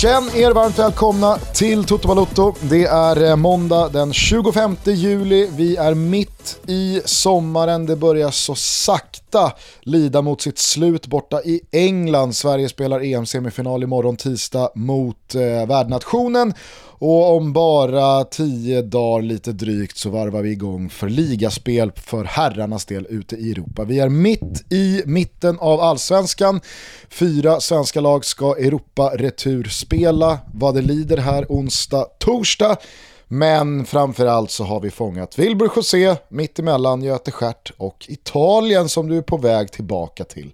Känn er varmt välkomna till Toto Balotto. Det är eh, måndag den 25 juli. Vi är mitt i sommaren. Det börjar så sakta lida mot sitt slut borta i England. Sverige spelar EM-semifinal imorgon tisdag mot eh, värdnationen. Och om bara tio dagar lite drygt så varvar vi igång för ligaspel för herrarnas del ute i Europa. Vi är mitt i mitten av allsvenskan. Fyra svenska lag ska Europa-retur spela vad det lider här onsdag, torsdag. Men framförallt så har vi fångat Wilbur José mittemellan Göte Stjärt och Italien som du är på väg tillbaka till.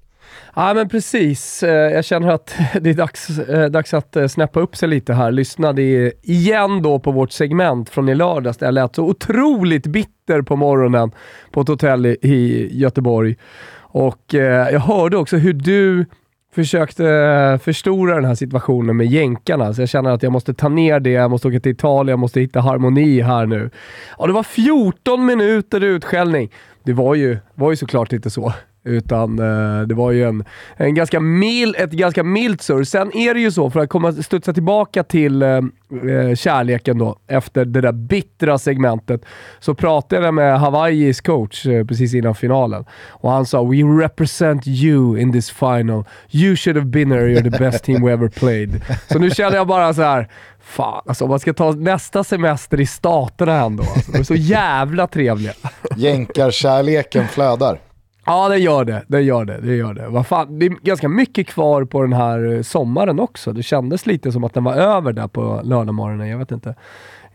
Ja men precis. Eh, jag känner att det är dags, eh, dags att eh, snäppa upp sig lite här. Lyssnade igen då på vårt segment från i lördags där jag lät så otroligt bitter på morgonen på ett hotell i Göteborg. Och jag hörde också hur du försökte förstora den här situationen med jänkarna, så jag känner att jag måste ta ner det, jag måste åka till Italien, jag måste hitta harmoni här nu. Ja, det var 14 minuter utskällning. Det var ju, var ju såklart inte så. Utan eh, det var ju en, en ganska mil, ett ganska milt surr. Sen är det ju så, för att komma, studsa tillbaka till eh, eh, kärleken då, efter det där bittra segmentet, så pratade jag med Hawaiis coach eh, precis innan finalen. Och han sa “We represent you in this final. You should have been here, you're the best team we ever played”. Så nu känner jag bara så här. Fan, alltså om man ska ta nästa semester i staterna ändå. Alltså, de är så jävla trevliga. Jänkarkärleken flödar. Ja, det gör det. Det gör det. Det gör det. Vad fan, det är ganska mycket kvar på den här eh, sommaren också. Det kändes lite som att den var över där på lördagmorgonen. Jag vet inte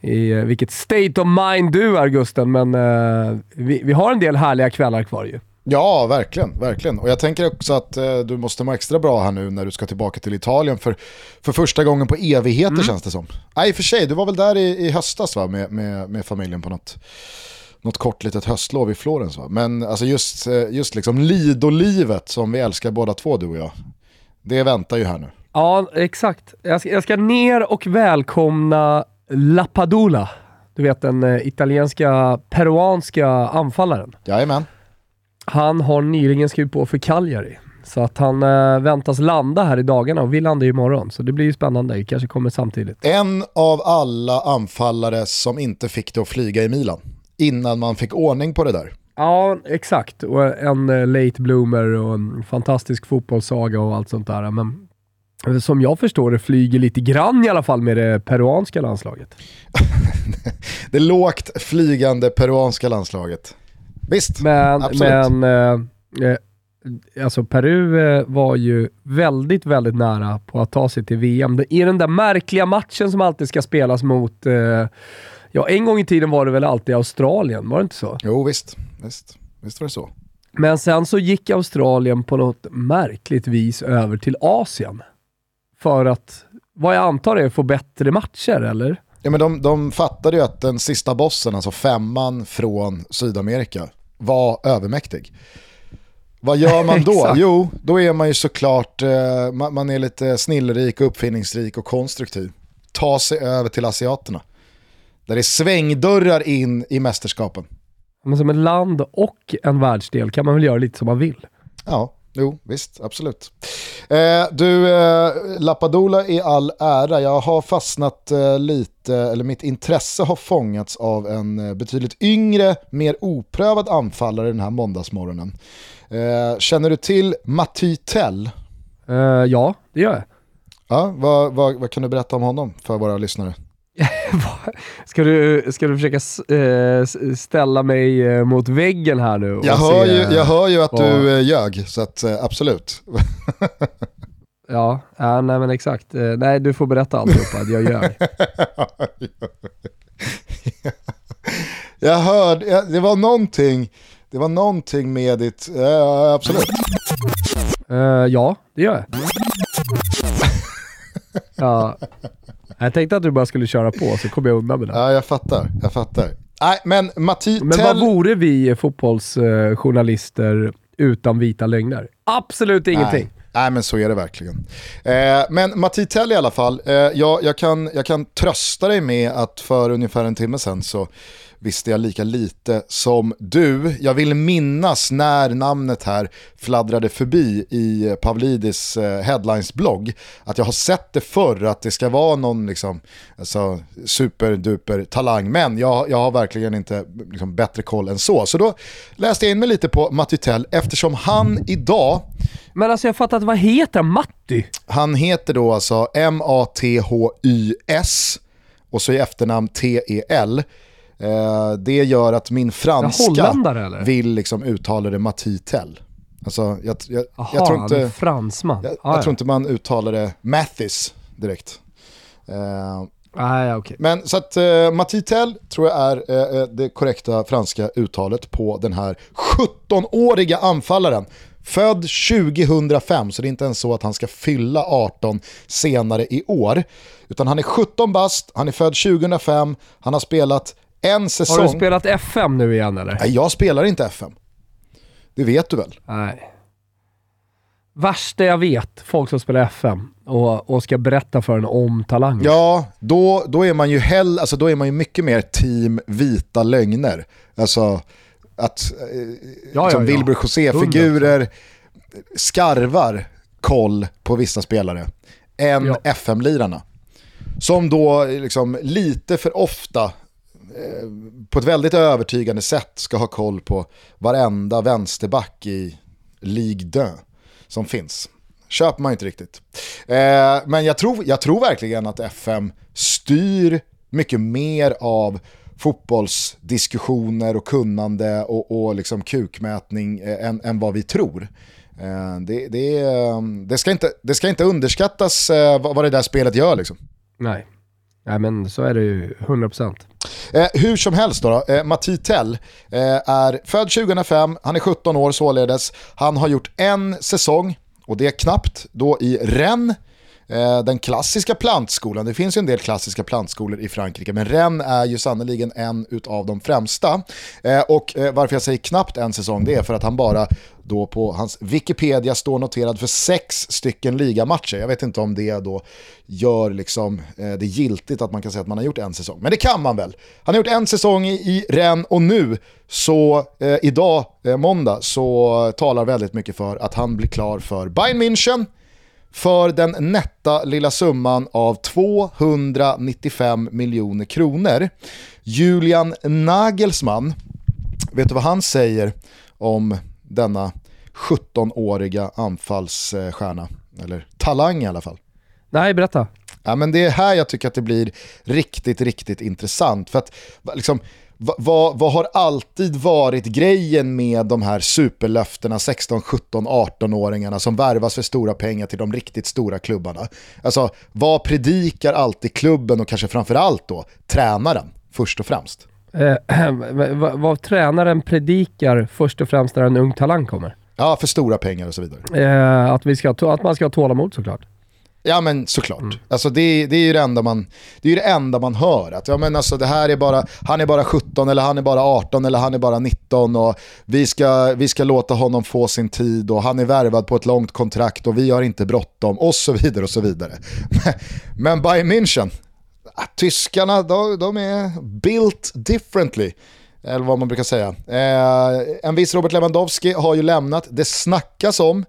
i eh, vilket state of mind du är Gusten, men uh, vi, vi har en del härliga kvällar kvar ju. Ja, verkligen. verkligen. Och jag tänker också att eh, du måste må extra bra här nu när du ska tillbaka till Italien för, för första gången på evigheter mm. känns det som. Nej, för sig, du var väl där i, i höstas va, med, med, med familjen på något något kort litet höstlov i Florens. Va? Men alltså just, eh, just liksom Lido-livet som vi älskar båda två du och jag, det väntar ju här nu. Ja, exakt. Jag ska, jag ska ner och välkomna Lappadula. Du vet den uh, italienska, peruanska anfallaren. Jajamän. Han har nyligen skrivit på för Cagliari. Så att han uh, väntas landa här i dagarna och vi landar ju imorgon. Så det blir ju spännande, det kanske kommer samtidigt. En av alla anfallare som inte fick det att flyga i Milan innan man fick ordning på det där. Ja, exakt. Och en uh, late bloomer och en fantastisk fotbollssaga och allt sånt där. Men eh, som jag förstår det flyger lite grann i alla fall med det peruanska landslaget. det lågt flygande peruanska landslaget. Visst, men, absolut. Men, eh, eh, alltså Peru eh, var ju väldigt, väldigt nära på att ta sig till VM. I den där märkliga matchen som alltid ska spelas mot eh, Ja, en gång i tiden var det väl alltid Australien, var det inte så? Jo, visst. Visst, visst var det så. Men sen så gick Australien på något märkligt vis över till Asien. För att, vad jag antar är, få bättre matcher, eller? Ja, men de, de fattade ju att den sista bossen, alltså femman från Sydamerika, var övermäktig. Vad gör man då? jo, då är man ju såklart, eh, man, man, är lite snillrik, uppfinningsrik och konstruktiv. Ta sig över till asiaterna. Där det är svängdörrar in i mästerskapen. Men som ett land och en världsdel kan man väl göra lite som man vill? Ja, jo, visst, absolut. Eh, du, eh, Lappadula i all ära, jag har fastnat eh, lite, eller mitt intresse har fångats av en eh, betydligt yngre, mer oprövad anfallare den här måndagsmorgonen. Eh, känner du till Matti Tell? Eh, ja, det gör jag. Ja, vad, vad, vad kan du berätta om honom för våra lyssnare? ska, du, ska du försöka äh, ställa mig äh, mot väggen här nu? Jag hör, se, ju, jag hör ju att vad... du äh, ljög, så att, absolut. ja, ja, nej men exakt. nej, du får berätta alltihopa, jag ljög. jag hörde, det var någonting, det var någonting med ditt, absolut. ja, det gör jag. ja. Jag tänkte att du bara skulle köra på så kom jag undan med det. Ja, jag fattar. Jag fattar. Nej, men Matti Men vad vore vi fotbollsjournalister utan vita lögner? Absolut ingenting. Nej men så är det verkligen. Eh, men Matti Tell i alla fall, eh, jag, jag, kan, jag kan trösta dig med att för ungefär en timme sedan så visste jag lika lite som du. Jag vill minnas när namnet här fladdrade förbi i Pavlidis eh, headlines-blogg. Att jag har sett det förr, att det ska vara någon liksom, alltså, superduper talang. Men jag, jag har verkligen inte liksom, bättre koll än så. Så då läste jag in mig lite på Matutell eftersom han idag Men alltså jag fattar inte, vad heter? Matti? han heter då alltså M-A-T-H-Y-S och så i efternamn T-E-L. Eh, det gör att min franska vill liksom uttala det Matitel. Alltså, jag, jag, Jaha, jag, tror inte, fransman. jag, Ah, jag ja. tror inte man uttalar det Mathis direkt. Eh, Ah, ja, okej. men så att eh, Matitel tror jag är eh, det korrekta franska uttalet på den här 17-åriga anfallaren. Född 2005, så det är inte ens så att han ska fylla 18 senare i år. Utan han är 17 bast, han är född 2005, han har spelat en säsong. Har du spelat FM nu igen eller? Nej, jag spelar inte FM. Det vet du väl? Nej. Värsta jag vet, folk som spelar FM och, och ska berätta för en om talanger. Ja, då, då, är man ju hell, alltså då är man ju mycket mer team vita lögner. Alltså att eh, Ja, liksom ja, ja. Wilbur José-figurer skarvar koll på vissa spelare än Ja. FM-lirarna. Som då liksom lite för ofta Eh, på ett väldigt övertygande sätt ska ha koll på varenda vänsterback i Ligue 2 som finns. Köper man inte riktigt. Eh, men jag tror, jag tror verkligen att FM styr mycket mer av fotbollsdiskussioner och kunnande och, och liksom kukmätning eh, än, än vad vi tror. Eh, det, det, eh, det, ska inte, det ska inte underskattas eh, vad, vad det där spelet gör liksom. Nej. Nej men så är det ju 100%. Eh, hur som helst då, då eh, Matti Tell eh, är född 2005, han är 17 år således. Han har gjort en säsong, och det är knappt, då i Rennes. Eh, den klassiska plantskolan, det finns ju en del klassiska plantskolor i Frankrike, men Rennes är ju sannoliken en av de främsta. Eh, och eh, varför jag säger knappt en säsong, det är för att han bara då på hans Wikipedia står noterad för sex stycken ligamatcher. Jag vet inte om det då gör liksom, eh, det giltigt att man kan säga att man har gjort en säsong. Men det kan man väl. Han har gjort en säsong i, i Rennes och nu, så eh, idag, eh, måndag, så talar väldigt mycket för att han blir klar för Bayern München för den nätta lilla summan av 295 miljoner kronor. Julian Nagelsmann, vet du vad han säger om denna 17-åriga anfallsstjärna? Eller talang i alla fall. Nej, berätta. Ja, men det är här jag tycker att det blir riktigt, riktigt intressant. För att liksom, vad, vad har alltid varit grejen med de här superlöftena, 16, 17, 18-åringarna som värvas för stora pengar till de riktigt stora klubbarna? Alltså, vad predikar alltid klubben och kanske framförallt då tränaren först och främst? Eh, vad, vad tränaren predikar först och främst när en ung talang kommer. Ja, för stora pengar och så vidare. Eh, att, vi ska, att man ska ha tålamod såklart. Ja men såklart. Alltså det, det är ju det enda man, det är det enda man hör. Att ja, men alltså det här är bara, han är bara 17 eller han är bara 18 eller han är bara 19 och vi ska, vi ska låta honom få sin tid och han är värvad på ett långt kontrakt och vi har inte bråttom och så vidare och så vidare. Men, men Bayern München, ah, tyskarna de, de är built differently. Eller vad man brukar säga. Eh, en viss Robert Lewandowski har ju lämnat. Det snackas om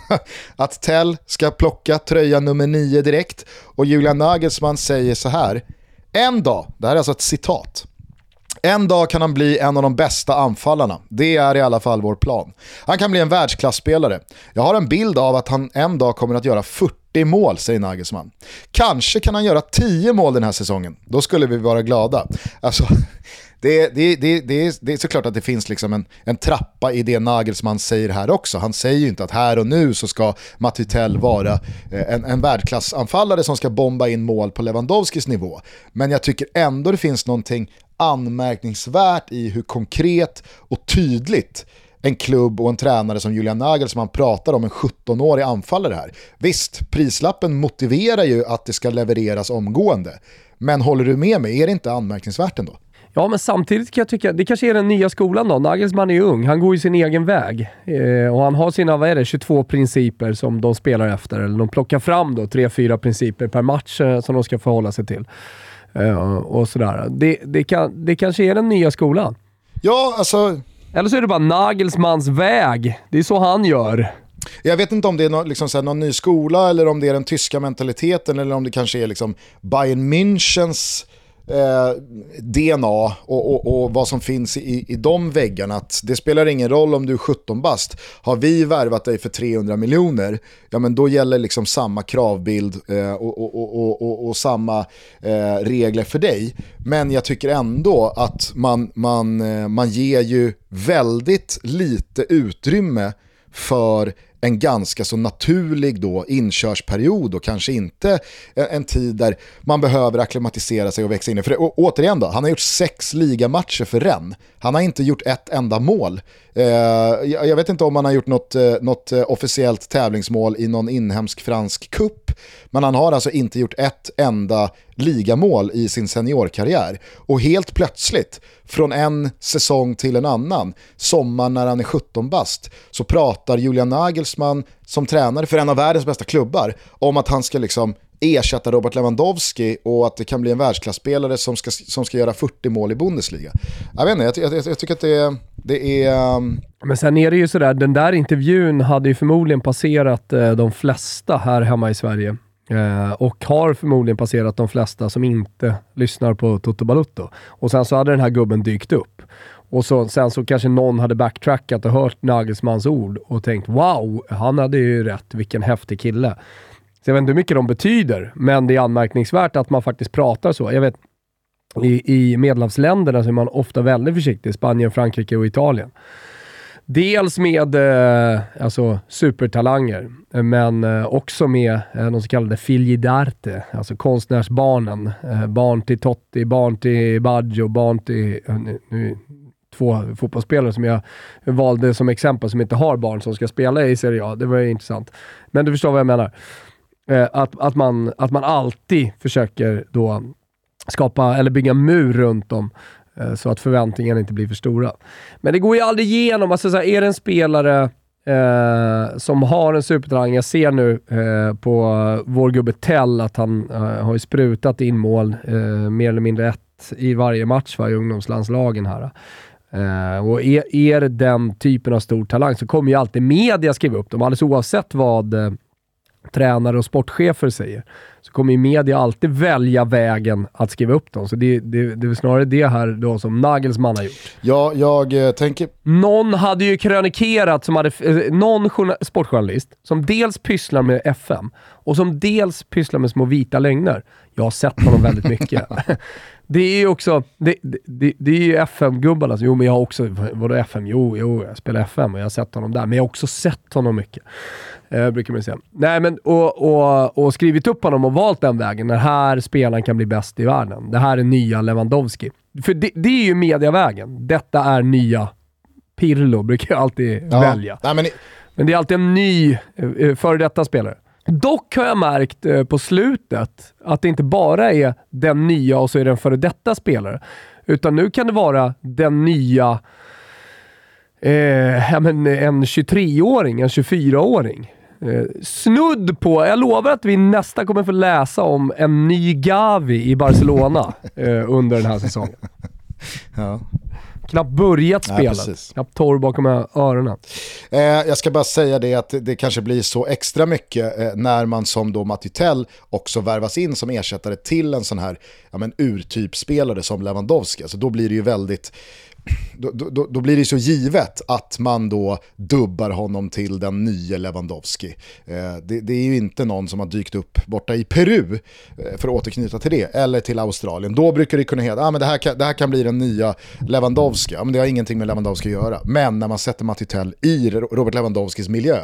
att Tell ska plocka tröja nummer 9 direkt. Och Julian Nagelsmann säger så här. En dag, det här är alltså ett citat. En dag kan han bli en av de bästa anfallarna. Det är i alla fall vår plan. Han kan bli en världsklasspelare. Jag har en bild av att han en dag kommer att göra 40 mål, säger Nagelsmann. Kanske kan han göra 10 mål den här säsongen. Då skulle vi vara glada. Alltså, det, det, det, det, är, det är såklart att det finns liksom en, en trappa i det Nagelsmann säger här också. Han säger ju inte att här och nu så ska Matutell vara eh, en, en världsklassanfallare som ska bomba in mål på Lewandowskis nivå. Men jag tycker ändå det finns någonting anmärkningsvärt i hur konkret och tydligt en klubb och en tränare som Julian Nagelsmann pratar om en 17-årig anfallare här. Visst, prislappen motiverar ju att det ska levereras omgående. Men håller du med mig, är det inte anmärkningsvärt ändå? Ja, men samtidigt kan jag tycka, det kanske är den nya skolan då. Nagelsmann är ung, han går ju sin egen väg. Eh, och han har sina, vad är det, 22 principer som de spelar efter. Eller de plockar fram då tre, fyra principer per match eh, som de ska förhålla sig till. Eh, och sådär. Det, det, kan, det kanske är den nya skolan. Ja, alltså... Eller så är det bara Nagelsmans väg. Det är så han gör. Jag vet inte om det är någon, liksom, här, någon ny skola eller om det är den tyska mentaliteten eller om det kanske är liksom Bayern Münchens eh, DNA och, och, och, vad som finns i, i de väggarna. Att det spelar ingen roll om du är 17 bast. Har vi värvat dig för 300 miljoner, ja men då gäller liksom samma kravbild eh, och, och, samma eh, regler för dig. Men jag tycker ändå att man, man, eh, man ger ju väldigt lite utrymme för en ganska så naturlig då inkörsperiod och kanske inte en tid där man behöver akklimatisera sig och växa in i. För och, återigen då, han har gjort sex ligamatcher för Rennes. Han har inte gjort ett enda mål. Eh, jag vet inte om han har gjort något, eh, något eh, officiellt tävlingsmål i någon inhemsk fransk kupp, men han har alltså inte gjort ett enda ligamål i sin seniorkarriär. Och helt plötsligt, från en säsong till en annan, sommaren när han är 17 bast, så pratar Julian Nagelsmann som tränare för en av världens bästa klubbar om att han ska liksom ersätta Robert Lewandowski och att det kan bli en världsklasspelare som ska, som ska göra 40 mål i Bundesliga. Jag vet inte, jag, jag, jag tycker att det är... Det är um... Men sen är det ju sådär, den där intervjun hade ju förmodligen passerat eh, de flesta här hemma i Sverige. Eh, och har förmodligen passerat de flesta som inte lyssnar på Toto Balutto. Och sen så hade den här gubben dykt upp. Och så, sen så kanske någon hade backtrackat och hört Nagelsmans ord och tänkt wow, han hade ju rätt, vilken häftig kille. Så jag vet inte hur mycket de betyder, men det är anmärkningsvärt att man faktiskt pratar så. Jag vet, i, i medelhavsländerna så är man ofta väldigt försiktig. Spanien, Frankrike och Italien. Dels med eh, alltså supertalanger, men eh, också med eh, de så kallade figli d'arte, alltså konstnärsbarnen. Eh, barn till Totti, barn till Baggio, barn till... Eh, nu, nu, två fotbollsspelare som jag valde som exempel som inte har barn som ska spela i Serie A. Det var ju intressant. Men du förstår vad jag menar. Eh, att, att, man, att man alltid försöker då skapa, eller bygga mur runt dem Eh, så att förväntningarna inte blir för stora. Men det går ju aldrig igenom. Alltså, så här, är det en spelare eh, som har en supertalang, jag ser nu eh, på vår gubbe Tell att han eh, har sprutat in mål, eh, mer eller mindre ett i varje match va, i ungdomslandslagen här. Eh, och är, är det den typen av stor talang så kommer ju alltid media skriva upp dem, alldeles oavsett vad eh, tränare och sportchefer säger, så kommer ju media alltid välja vägen att skriva upp dem. Så det, det, det är snarare det här då som Nagelsmann har gjort. Ja, jag eh, tänker... Någon hade ju krönikerat, som hade, eh, någon sportjournalist, som dels pysslar med FM och som dels pysslar med små vita lögner. Jag har sett honom väldigt mycket. Det är ju också, det, det, det är ju FM-gubbarna. Jo, men jag har också, vadå FM? Jo, jo, jag spelar FM och jag har sett honom där. Men jag har också sett honom mycket. Eh, brukar man säga. Nej, men och, och, och skrivit upp honom och valt den vägen. Den här spelaren kan bli bäst i världen. Det här är nya Lewandowski. För det, det är ju mediavägen. Detta är nya Pirlo, brukar jag alltid ja. välja. Nej, men... men det är alltid en ny, eh, före detta spelare. Dock har jag märkt eh, på slutet att det inte bara är den nya och så är det en före detta spelare. Utan nu kan det vara den nya eh, en 23-åring, en 24-åring. Eh, snudd på, jag lovar att vi nästa kommer få läsa om en ny Gavi i Barcelona eh, under den här säsongen. Ja knappt börjat spela. Ja, knappt torr bakom öronen. Eh, jag ska bara säga det att det kanske blir så extra mycket eh, när man som då Matitell också värvas in som ersättare till en sån här ja, men, urtypspelare som Lewandowski. Alltså, då blir det ju väldigt då, då, då, blir det så givet att man då dubbar honom till den nya Lewandowski. Eh, det, det, är ju inte någon som har dykt upp borta i Peru, eh, för att återknyta till det, eller till Australien. Då brukar det kunna heta att ah, det, här kan, det här kan bli den nya Lewandowski. Ja, men det har ingenting med Lewandowski att göra. Men när man sätter Matitell i Robert Lewandowskis miljö,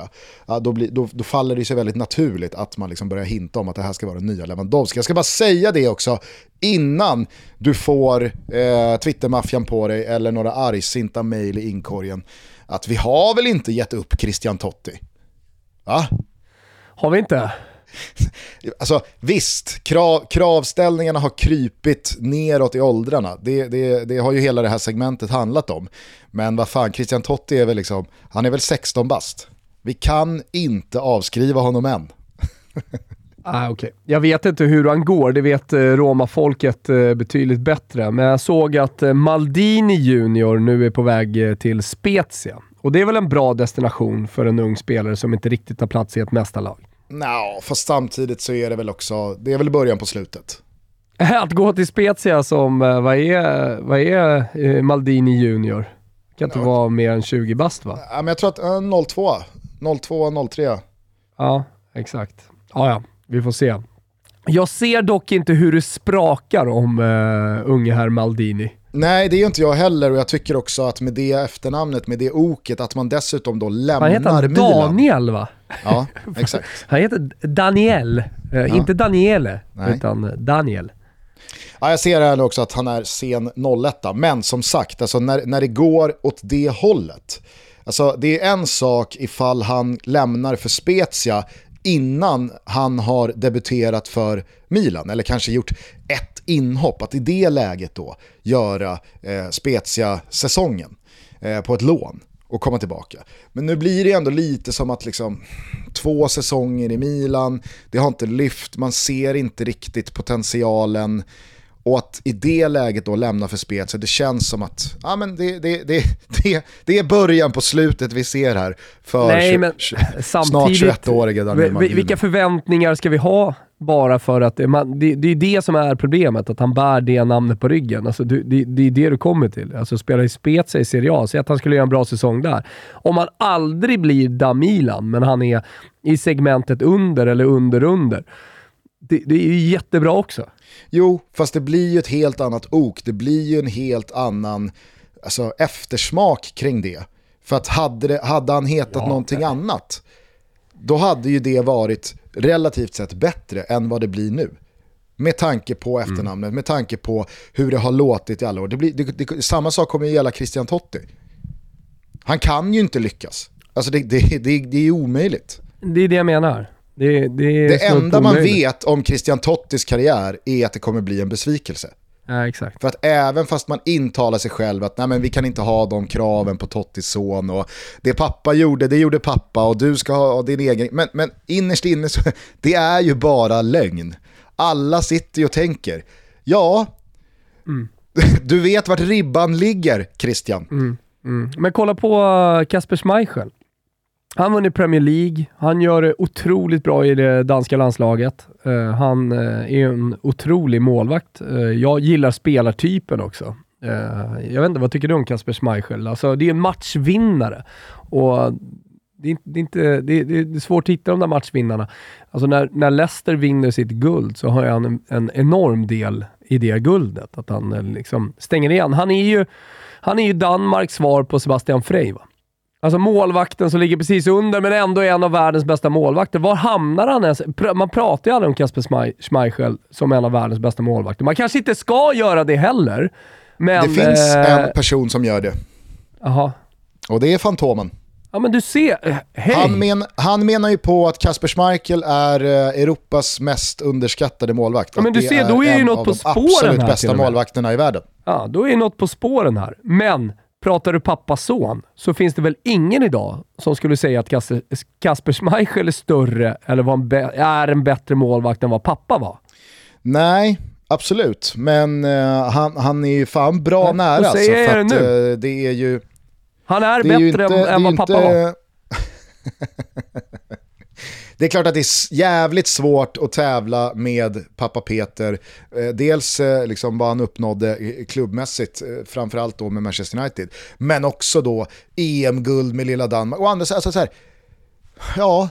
ja, då, blir, då, då, faller det sig väldigt naturligt att man liksom börjar hinta om att det här ska vara den nya Lewandowski. Jag ska bara säga det också innan du får eh, Twittermaffian på dig eller några argsinta mail i inkorgen att vi har väl inte gett upp Christian Totti? Va? Har vi inte? alltså visst, krav, kravställningarna har krypit neråt i åldrarna. Det, det, det har ju hela det här segmentet handlat om. Men vad fan, Christian Totti är väl liksom, han är väl 16 bast. Vi kan inte avskriva honom än. Ah, okay. Jag vet inte hur han går, det vet eh, Roma-folket eh, betydligt bättre. Men jag såg att eh, Maldini Junior nu är på väg till Spezia. Och det är väl en bra destination för en ung spelare som inte riktigt har plats i ett mästarlag? Nja, fast samtidigt så är det väl också, det är väl början på slutet. Att gå till Spezia som, vad är, vad är Maldini Junior? Kan inte ja. vara mer än 20 bast va? Ja, men jag tror att 02, 02, 03. Ja, exakt. Ja, ja vi får se. Jag ser dock inte hur det sprakar om uh, unge herr Maldini. Nej, det är inte jag heller och jag tycker också att med det efternamnet, med det oket, att man dessutom då lämnar Milan. Han heter Daniel va? Ja, exakt. han heter Daniel, uh, ja. inte Daniele, Nej. utan Daniel. Ja, jag ser här också att han är sen 01 men som sagt, alltså när, när det går åt det hållet, Alltså, det är en sak ifall han lämnar för Spezia innan han har debuterat för Milan, eller kanske gjort ett inhopp, att i det läget då göra eh, Spezia-säsongen eh, på ett lån och komma tillbaka. Men nu blir det ändå lite som att liksom, två säsonger i Milan, det har inte lyft, man ser inte riktigt potentialen. Och att i det läget då lämna för Spezia, det känns som att ja, men det, det, det, det, det är början på slutet vi ser här för Nej, men snart 21-åriga Daniel Maldini. Vilka förväntningar ska vi ha bara för att det, man, det, det är det som är problemet, att han bär det namnet på ryggen. Alltså, det, det, det är det du kommer till. Alltså spela i Spezia i Serie A, säg att han skulle göra en bra säsong där. Om han aldrig blir da Milan, men han är i segmentet under eller under-under, det, det är ju jättebra också. Jo, fast det blir ju ett helt annat ok. Det blir ju en helt annan alltså, eftersmak kring det. För att hade, det, hade han hetat ja, någonting nej. annat, då hade ju det varit relativt sett bättre än vad det blir nu. Med tanke på mm. efternamnet, mm. med tanke på hur det har låtit i alla år. Det blir, det, det, samma sak kommer ju gälla Christian Totti. Han kan ju inte lyckas. Alltså det, det, det, det är omöjligt. Det är det jag menar. Det, det, det enda man vet om Christian Tottis karriär är att det kommer bli en besvikelse. Ja, exakt. För att även fast man intalar sig själv att Nej, men vi kan inte ha de kraven på Tottis son och det pappa gjorde, det gjorde pappa och du ska ha din egen. Men, men innerst inne så det är ju bara lögn. Alla sitter ju och tänker, ja, mm. du vet vart ribban ligger Christian. Mm. Mm. Men kolla på Kasper Schmeichel. Han vunnit Premier League, han gör det otroligt bra i det danska landslaget. Uh, han uh, är en otrolig målvakt. Uh, jag gillar spelartypen också. jag vet inte, vad tycker du om Kasper Schmeichel? Alltså, det är en matchvinnare. Och det är, det, är inte, det, är, det är svårt att hitta de där matchvinnarna. Alltså när, när Leicester vinner sitt guld så har han en, en enorm del i det guldet. Att han liksom stänger igen. Han är ju, han är ju Danmarks svar på Sebastian Frey. Va? Alltså målvakten som ligger precis under, men ändå är en av världens bästa målvakter. Var hamnar han ens? Man pratar ju aldrig om Kasper Schmeichel som en av världens bästa målvakter. Man kanske inte ska göra det heller. Men, det finns eh, en person som gör det. Aha. Och det är Fantomen. Ja men du ser, eh, hej! Han, men, han menar ju på att Kasper Schmeichel är eh, Europas mest underskattade målvakt. Ja, men du ser, då är ju något på spåren här. absolut bästa målvakterna i världen. Ja, då är något på spåren här. Men pratar du pappa-son så finns det väl ingen idag som skulle säga att Kasper Schmeichel är större eller en är en bättre målvakt än vad pappa var? Nej, absolut. Men uh, han, han är ju fan bra Nej, nära. Alltså, för att, uh, det är ju... Han är, är bättre inte, än vad pappa inte... var. Det är klart att det är jävligt svårt att tävla med pappa Peter. Eh, dels eh, liksom vad han uppnådde eh, klubbmässigt, framförallt då med Manchester United. Men också då EM-guld med lilla Danmark. Och andra, alltså så här, ja,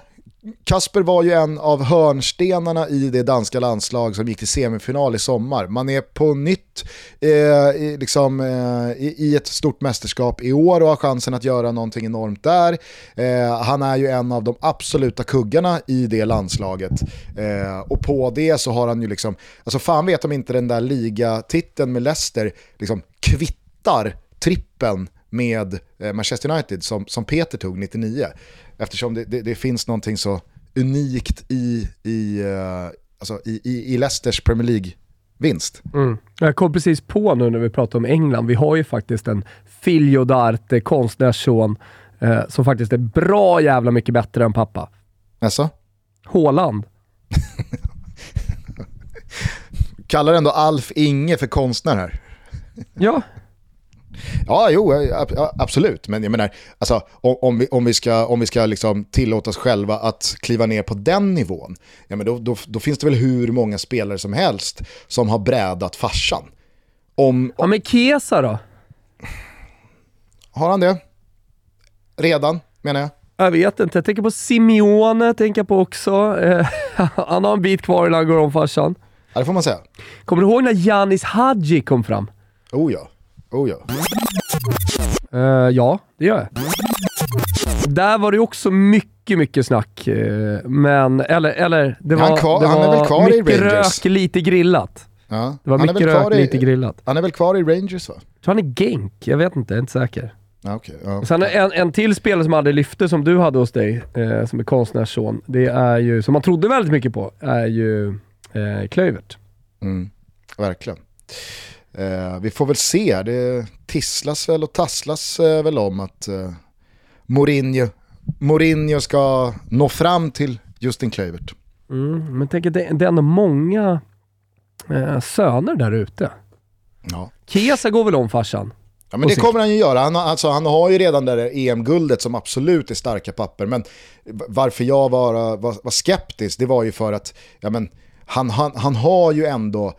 Kasper var ju en av hörnstenarna i det danska landslag som gick till semifinal i sommar. Man är på nytt eh, liksom, eh, i, ett stort mästerskap i år och har chansen att göra någonting enormt där. Eh, han är ju en av de absoluta kuggarna i det landslaget. Eh, och på det så har han ju liksom, alltså fan vet om inte den där ligatiteln med Leicester liksom kvittar trippen med eh, Manchester United som, som Peter tog 99. Eftersom det, det, det finns någonting så unikt i, i, uh, alltså i, i, i Leicesters Premier League-vinst. Mm. Jag kom precis på nu när vi pratar om England, vi har ju faktiskt en Filio d'Arte, konstnärsson, eh, som faktiskt är bra jävla mycket bättre än pappa. Alltså? Håland. Kallar ändå Alf Inge för konstnär här. Ja. Ja, jo, absolut. Men jag menar, alltså, om, vi, om vi ska, om vi ska liksom tillåta oss själva att kliva ner på den nivån, ja, men då, då, då finns det väl hur många spelare som helst som har brädat farsan. Om, ja, men Kesa då? Har han det? Redan, menar jag. Jag vet inte. Jag tänker på Simeone, tänker på också. Eh, han har en bit kvar innan han går om farsan. Ja, det får man säga. Kommer du ihåg när Janis Hadji kom fram? Oh ja. Oh ja. Uh, ja, det gör jag. Där var det också mycket, mycket snack. Uh, men, eller, eller det var, han, kvar, det var han mycket rök, lite grillat. Ja. Det var mycket rök, i, lite grillat. Han är väl kvar i Rangers va? Jag tror han är Genk, jag vet inte, jag är inte säker. Ja, okay, ja. Sen en, en till spelare som aldrig lyfte, som du hade hos dig, eh, som är konstnärsson, det är ju, som man trodde väldigt mycket på, är ju eh, Klövert. Mm, verkligen. Eh, vi får väl se, det tisslas väl och tasslas eh, väl om att eh, Mourinho, Mourinho ska nå fram till Justin Kluivert. Mm, men tänk att det, det är ändå många eh, söner där ute. Ja. Kesa går väl om farsan? Ja men det kommer han ju göra. Han, alltså, han har ju redan det där EM-guldet som absolut är starka papper. Men varför jag var, var, var skeptisk, det var ju för att ja, men, han, han, han har ju ändå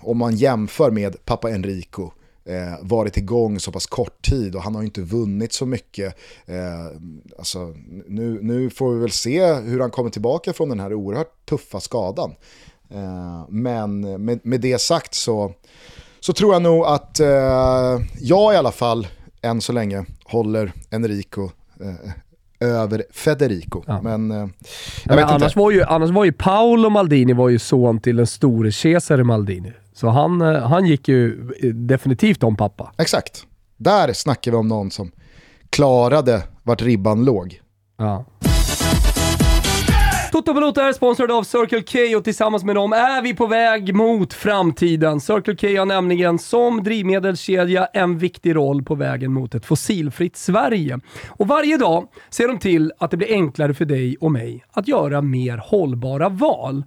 om man jämför med pappa Enrico, eh, varit igång så pass kort tid och han har ju inte vunnit så mycket. Eh, alltså, nu, nu får vi väl se hur han kommer tillbaka från den här oerhört tuffa skadan. Eh, men med, med det sagt så, så tror jag nog att eh, jag i alla fall än så länge håller Enrico eh, över Federico. Ja. Men, eh, ja, men annars, var ju, annars var ju Paolo Maldini var ju son till den store Cesare Maldini. Så han, eh, han gick ju definitivt om pappa. Exakt. Där snackar vi om någon som klarade vart ribban låg. Ja. Toto Balotto är sponsrad av Circle K och tillsammans med dem är vi på väg mot framtiden. Circle K har nämligen som drivmedelskedja en viktig roll på vägen mot ett fossilfritt Sverige. Och varje dag ser de till att det blir enklare för dig och mig att göra mer hållbara val.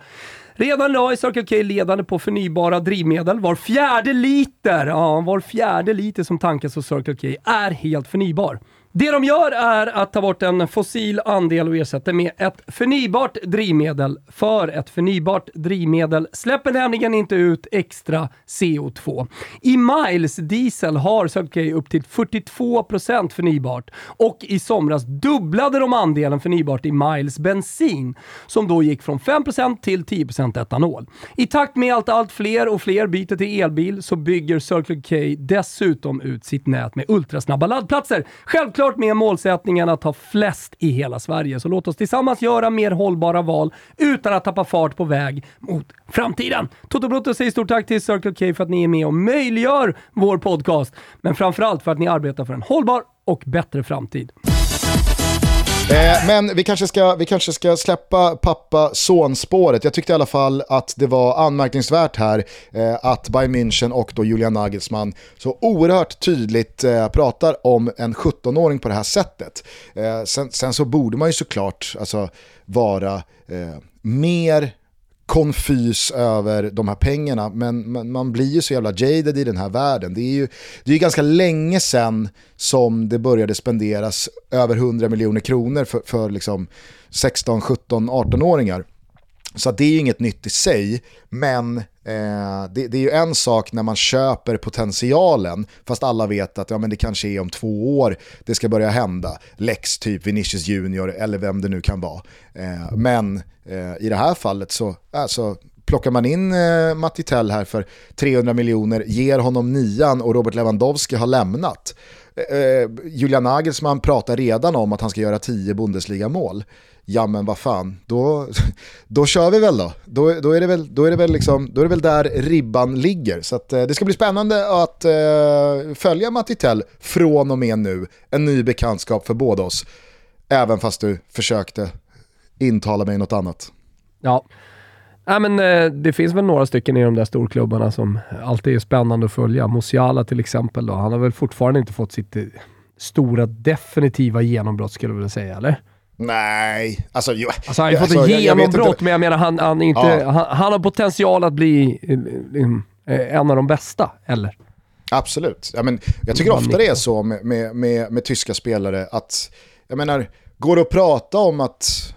Redan idag är Circle K ledande på förnybara drivmedel. Var fjärde liter, ja, var fjärde liter som tankas hos Circle K är helt förnybar. Det de gör är att ta bort en fossil andel och ersätta med ett förnybart drivmedel. För ett förnybart drivmedel släpper nämligen inte ut extra CO2. I Miles Diesel har Circle K upp till 42% förnybart och i somras dubblade de andelen förnybart i Miles bensin som då gick från 5% till 10% etanol. I takt med att allt fler och fler byter till elbil så bygger Circle K dessutom ut sitt nät med ultrasnabba laddplatser. Självklart Självklart med målsättningen att ha flest i hela Sverige, så låt oss tillsammans göra mer hållbara val utan att tappa fart på väg mot framtiden. Toto Brutto säger stort tack till Circle K för att ni är med och möjliggör vår podcast, men framförallt för att ni arbetar för en hållbar och bättre framtid. Eh, men vi kanske, ska, vi kanske ska släppa pappa-son-spåret. Jag tyckte i alla fall att det var anmärkningsvärt här eh, att Bayern München och då Julian Nagelsmann så oerhört tydligt eh, pratar om en 17-åring på det här sättet. Eh, sen, sen, så borde man ju såklart alltså, vara eh, mer konfys över de här pengarna, men man, man, blir ju så jävla jaded i den här världen. Det är ju det är ganska länge sedan som det började spenderas över 100 miljoner kronor för, för liksom 16, 17, 18-åringar. Så det är ju inget nytt i sig, men eh, det, det, är ju en sak när man köper potentialen, fast alla vet att ja, men det kanske är om två år det ska börja hända. Lex typ Vinicius Junior eller vem det nu kan vara. Eh, men eh, i det här fallet så alltså, plockar man in eh, Mattitell här för 300 miljoner, ger honom nian och Robert Lewandowski har lämnat. Eh, eh, Julian Nagelsmann pratar redan om att han ska göra 10 Bundesliga-mål ja men vad fan, då, då kör vi väl då. Då, då, är, det väl, då, är, det väl liksom, då är det väl där ribban ligger. Så att, eh, det ska bli spännande att eh, följa Mattitell från och med nu. En ny bekantskap för båda oss. Även fast du försökte intala mig något annat. Ja. Nej, men, eh, det finns väl några stycken i de där storklubbarna som alltid är spännande att följa. Musiala till exempel. Då. Han har väl fortfarande inte fått sitt eh, stora definitiva genombrott skulle jag vilja säga, eller? Nej, alltså... Jo, alltså han har ju fått ett genombrott, men jag menar han, han, inte, ja. han, han, har potential att bli eh, en av de bästa, eller? Absolut. Ja, men jag tycker ofta det är så med, med, med, med tyska spelare att, jag menar, går det att prata om att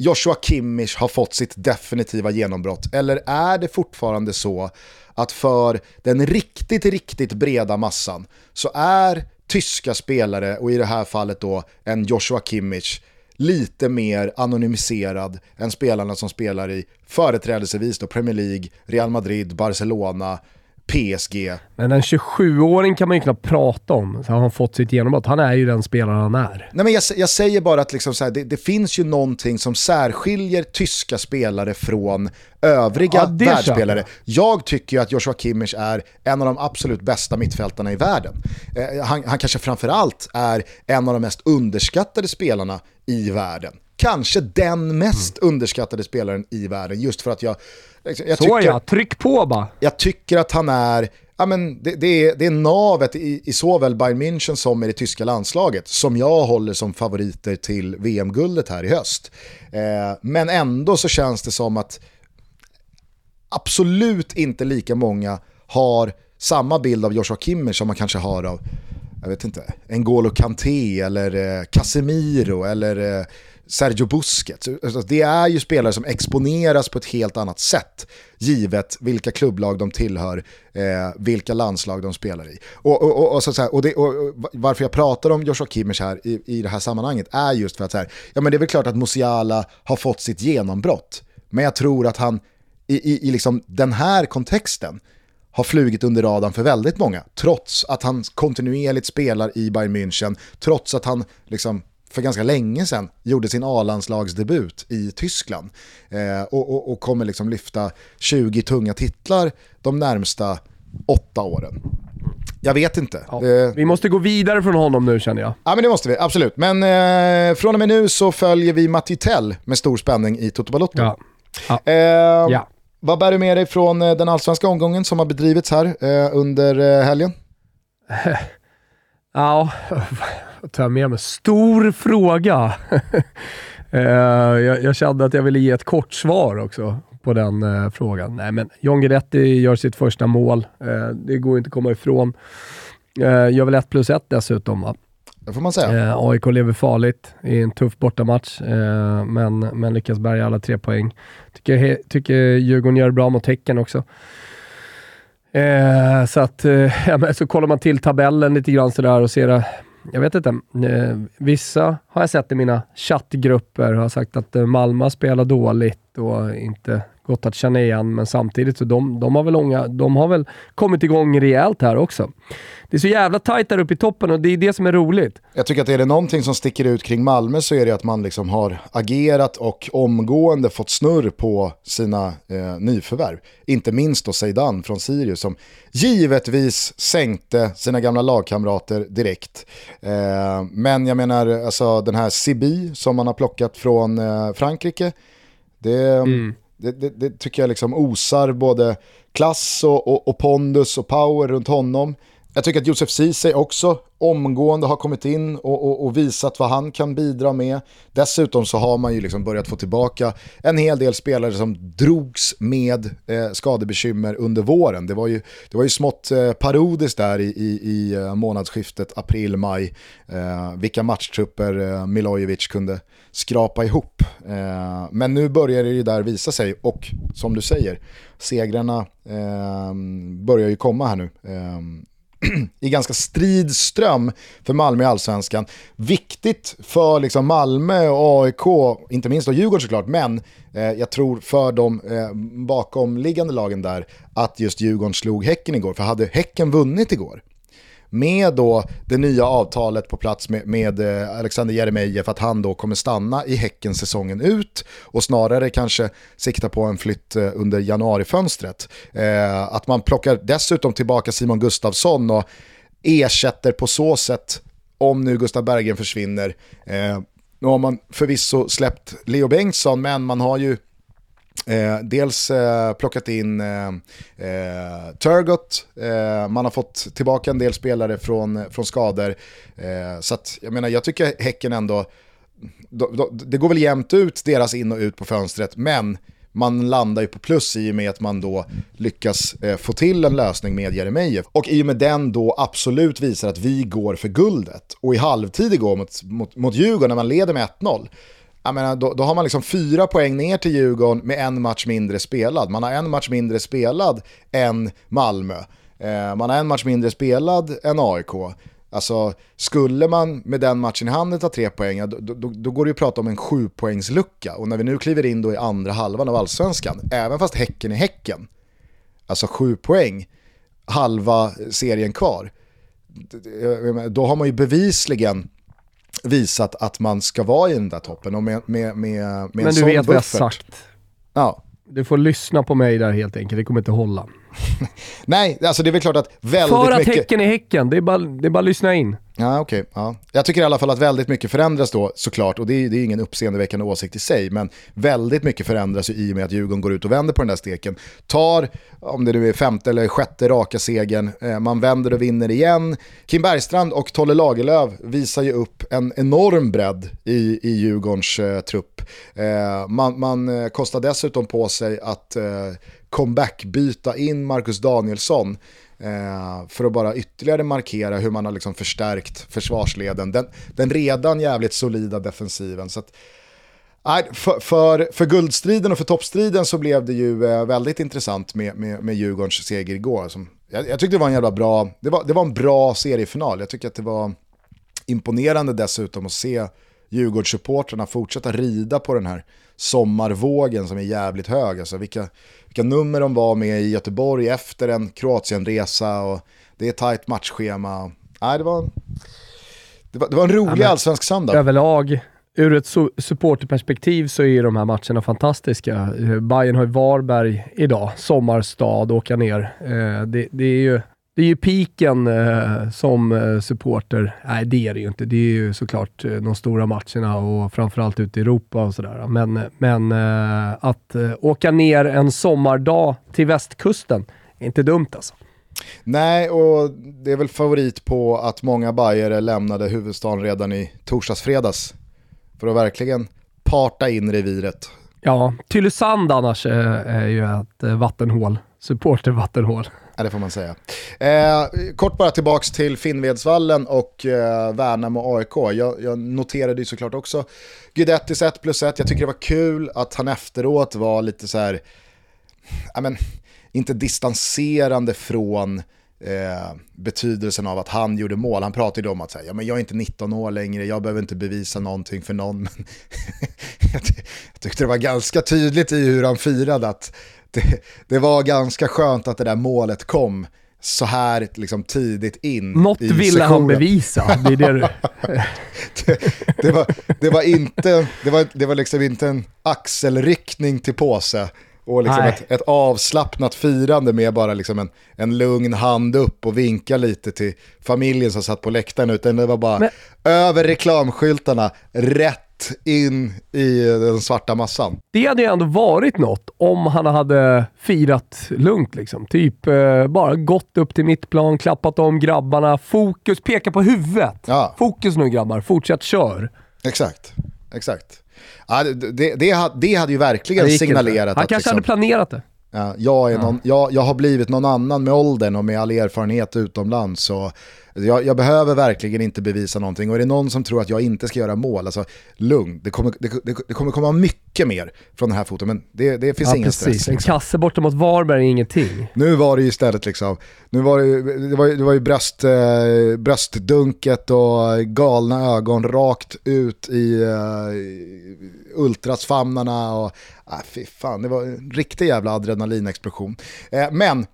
Joshua Kimmich har fått sitt definitiva genombrott? Eller är det fortfarande så att för den riktigt, riktigt breda massan så är tyska spelare, och i det här fallet då en Joshua Kimmich, lite mer anonymiserad än spelarna som spelar i företrädelsevis då Premier League, Real Madrid, Barcelona, PSG. Men en 27-åring kan man ju knappt prata om, så har han fått sitt genombrott. Han är ju den spelaren han är. Nej, men jag, jag säger bara att liksom här, det, det, finns ju någonting som särskiljer tyska spelare från övriga ja, världsspelare. Jag tycker ju att Joshua Kimmich är en av de absolut bästa mittfältarna i världen. Eh, han, han kanske framförallt är en av de mest underskattade spelarna i världen kanske den mest mm. underskattade spelaren i världen. Just för att jag... Liksom, jag Så ja, tryck på bara. Jag tycker att han är... Ja, men det, det, är, det är navet i, i såväl Bayern München som i det tyska landslaget som jag håller som favoriter till VM-guldet här i höst. Eh, men ändå så känns det som att absolut inte lika många har samma bild av Joshua Kimmich som man kanske har av jag vet inte, N'Golo Kanté eller eh, Casemiro eller eh, Sergio Busquets. Alltså, det är ju spelare som exponeras på ett helt annat sätt, givet vilka klubblag de tillhör, eh, vilka landslag de spelar i. Och, och, och, så, och, det, och, varför jag pratar om Joshua Kimmich här i, i det här sammanhanget är just för att så här, ja, men det är väl klart att Musiala har fått sitt genombrott, men jag tror att han i, i, i liksom den här kontexten har flugit under radarn för väldigt många, trots att han kontinuerligt spelar i Bayern München, trots att han liksom för ganska länge sedan gjorde sin A-landslagsdebut i Tyskland eh, och, och, och, kommer liksom lyfta 20 tunga titlar de närmsta åtta åren. Jag vet inte. Ja, eh, vi måste gå vidare från honom nu känner jag. Ja men det måste vi, absolut. Men eh, från och med nu så följer vi Matti Tell med stor spänning i Toto Balotto. Ja. Ja. Eh, ja. Vad bär du med dig från eh, den allsvenska omgången som har bedrivits här eh, under helgen? Ja, tar jag med mig. Stor fråga. uh, jag, jag kände att jag ville ge ett kort svar också på den uh, frågan. Nej, men John Guidetti gör sitt första mål. Uh, det går inte att komma ifrån. Uh, gör väl 1 plus 1 dessutom va? Det får man säga. AIK lever farligt i en tuff bortamatch, men, men lyckas bärga alla tre poäng. Tycker, tycker Djurgården gör bra mot Häcken också. Eh, så att, eh, ja, så kollar man till tabellen lite grann sådär och ser, eh, jag vet inte, eh, vissa har jag sett i mina chattgrupper har sagt att eh, Malmö spelar dåligt och inte gått att känna igen, men samtidigt så de, de, har väl långa, de har väl kommit igång rejält här också. Det är så jävla tajt där uppe i toppen och det är det som är roligt. Jag tycker att är det någonting som sticker ut kring Malmö så är det att man liksom har agerat och omgående fått snurr på sina eh, nyförvärv. Inte minst då Zeidan från Sirius som givetvis sänkte sina gamla lagkamrater direkt. Eh, men jag menar, alltså den här Sibi som man har plockat från eh, Frankrike, det... Mm det, det, det, tycker jag liksom osar både klass och, och, och, pondus och power runt honom. Jag tycker att Josef Ceesay också omgående har kommit in och, och, och, visat vad han kan bidra med. Dessutom så har man ju liksom börjat få tillbaka en hel del spelare som drogs med eh, skadebekymmer under våren. Det var ju, det var ju smått eh, parodiskt där i, i, i eh, månadsskiftet april-maj. Eh, vilka matchtrupper eh, Milojevic kunde skrapa ihop. Eh, men nu börjar det ju där visa sig och som du säger, segrarna eh, börjar ju komma här nu. Eh, I ganska strid ström för Malmö i allsvenskan. Viktigt för liksom Malmö och AIK, inte minst och Djurgården såklart, men eh, jag tror för de eh, bakomliggande lagen där att just Djurgården slog Häcken igår. För hade Häcken vunnit igår, med då det nya avtalet på plats med, med eh, Alexander Jeremejeff att han då kommer stanna i Häcken säsongen ut och snarare kanske sikta på en flytt eh, under januarifönstret. Eh, att man plockar dessutom tillbaka Simon Gustafsson och ersätter på så sätt, om nu Gustav Bergen försvinner, eh, Nu har man förvisso släppt Leo Bengtsson, men man har ju Eh, dels eh, plockat in eh, eh Turgot, eh, man har fått tillbaka en del spelare från, från skador. Eh, så att, jag menar, jag tycker Häcken ändå, då, då, det går väl jämnt ut deras in och ut på fönstret, men man landar ju på plus i och med att man då lyckas eh, få till en lösning med Jeremejeff. Och i och med den då absolut visar att vi går för guldet. Och i halvtid igår mot, mot, mot Djurgården när man leder med 1-0, jag menar, då, då, har man liksom fyra poäng ner till Djurgården med en match mindre spelad. Man har en match mindre spelad än Malmö. Eh, man har en match mindre spelad än AIK. Alltså, skulle man med den matchen i handen ta tre poäng, då, då, då, går det ju att prata om en sjupoängslucka. Och när vi nu kliver in då i andra halvan av allsvenskan, även fast Häcken är Häcken, alltså sju poäng, halva serien kvar, då har man ju bevisligen visat att man ska vara i den där toppen. Och med, med, med, med Men du vet vad jag sagt. Ja. Du får lyssna på mig där helt enkelt, det kommer inte hålla. Nej, alltså det är väl klart att väldigt mycket... För att mycket... Häcken är Häcken, det är bara, det är bara att lyssna in. Ja, okej. Okay, ja. Jag tycker i alla fall att väldigt mycket förändras då såklart, och det är, det är ingen uppseendeväckande åsikt i sig, men väldigt mycket förändras ju i och med att Djurgården går ut och vänder på den där steken. Tar, om det nu är femte eller sjätte raka segern, eh, man vänder och vinner igen. Kim Bergstrand och Tolle Lagerlöf visar ju upp en enorm bredd i, i Djurgårdens eh, trupp. Eh, man, man eh, kostar dessutom på sig att eh, comeback-byta in Marcus Danielsson eh, för att bara ytterligare markera hur man har liksom förstärkt försvarsleden. Den, den redan jävligt solida defensiven. Så att, för, för, för guldstriden och för toppstriden så blev det ju eh, väldigt intressant med, med, med Djurgårdens seger igår. Som, jag, jag tyckte det var en jävla bra, det var, det var en bra seriefinal. Jag tycker att det var imponerande dessutom att se Djurgårdssupportrarna fortsätta rida på den här sommarvågen som är jävligt hög. Alltså vilka, vilka nummer de var med i Göteborg efter en Kroatienresa och det är tajt matchschema. Nej, det, var, det, var, det var en rolig ja, allsvensk söndag. Överlag, ur ett supporterperspektiv så är de här matcherna fantastiska. Bayern har ju Varberg idag, sommarstad, åka ner. Eh, det, det är ju det är ju piken eh, som eh, supporter. Nej, det är det ju inte. Det är ju såklart eh, de stora matcherna och framförallt ute i Europa och sådär. Men, men eh, att eh, åka ner en sommardag till västkusten är inte dumt alltså. Nej, och det är väl favorit på att många bajare lämnade huvudstaden redan i torsdags fredags för att verkligen parta in reviret. Ja, Tylösand annars är ju ett vattenhål, supportervattenhål. Ja, det får man säga. Eh, kort bara tillbaks till Finnvedsvallen och eh, Värnamo AIK. Jag, jag noterade ju såklart också Guidettis 1 plus 1. Jag tycker det var kul att han efteråt var lite så här, ja men, inte distanserande från eh, betydelsen av att han gjorde mål. Han pratade om att säga, ja, men jag är inte 19 år längre, jag behöver inte bevisa någonting för någon. Men jag tyckte det var ganska tydligt i hur han firade att det, det, var ganska skönt att det där målet kom så här liksom tidigt in Något i ville han bevisa, det är det du... det, det, var, det, var inte, det, var, det var liksom inte en axelryckning till påse och liksom ett, ett, avslappnat firande med bara liksom en, en lugn hand upp och vinka lite till familjen som satt på läktaren. Utan det var bara Men... över reklamskyltarna, rätt in i den svarta massan. Det hade ju ändå varit något om han hade firat lugnt. Liksom. Typ eh, bara gått upp till mittplan, klappat om grabbarna, fokus, peka på huvudet. Ja. Fokus nu grabbar, fortsätt kör. Exakt, exakt. Ja, det, det, det, det hade ju verkligen signalerat Han att... Kanske liksom, hade planerat det. Ja, jag, är någon, jag, jag har blivit någon annan med åldern och med all erfarenhet utomlands. Så jag, jag, behöver verkligen inte bevisa någonting och är det någon som tror att jag inte ska göra mål, alltså lugn, det kommer, det, det kommer komma mycket mer från den här foton men det, det finns ja, ingen precis. stress. Liksom. En kasse borta mot Varberg är ingenting. Nu var det ju istället liksom, nu var det, det, var, det var ju bröst, eh, bröstdunket och galna ögon rakt ut i eh, ultrasfamnarna och ah, fy fan, det var en riktig jävla adrenalinexplosion. Eh, men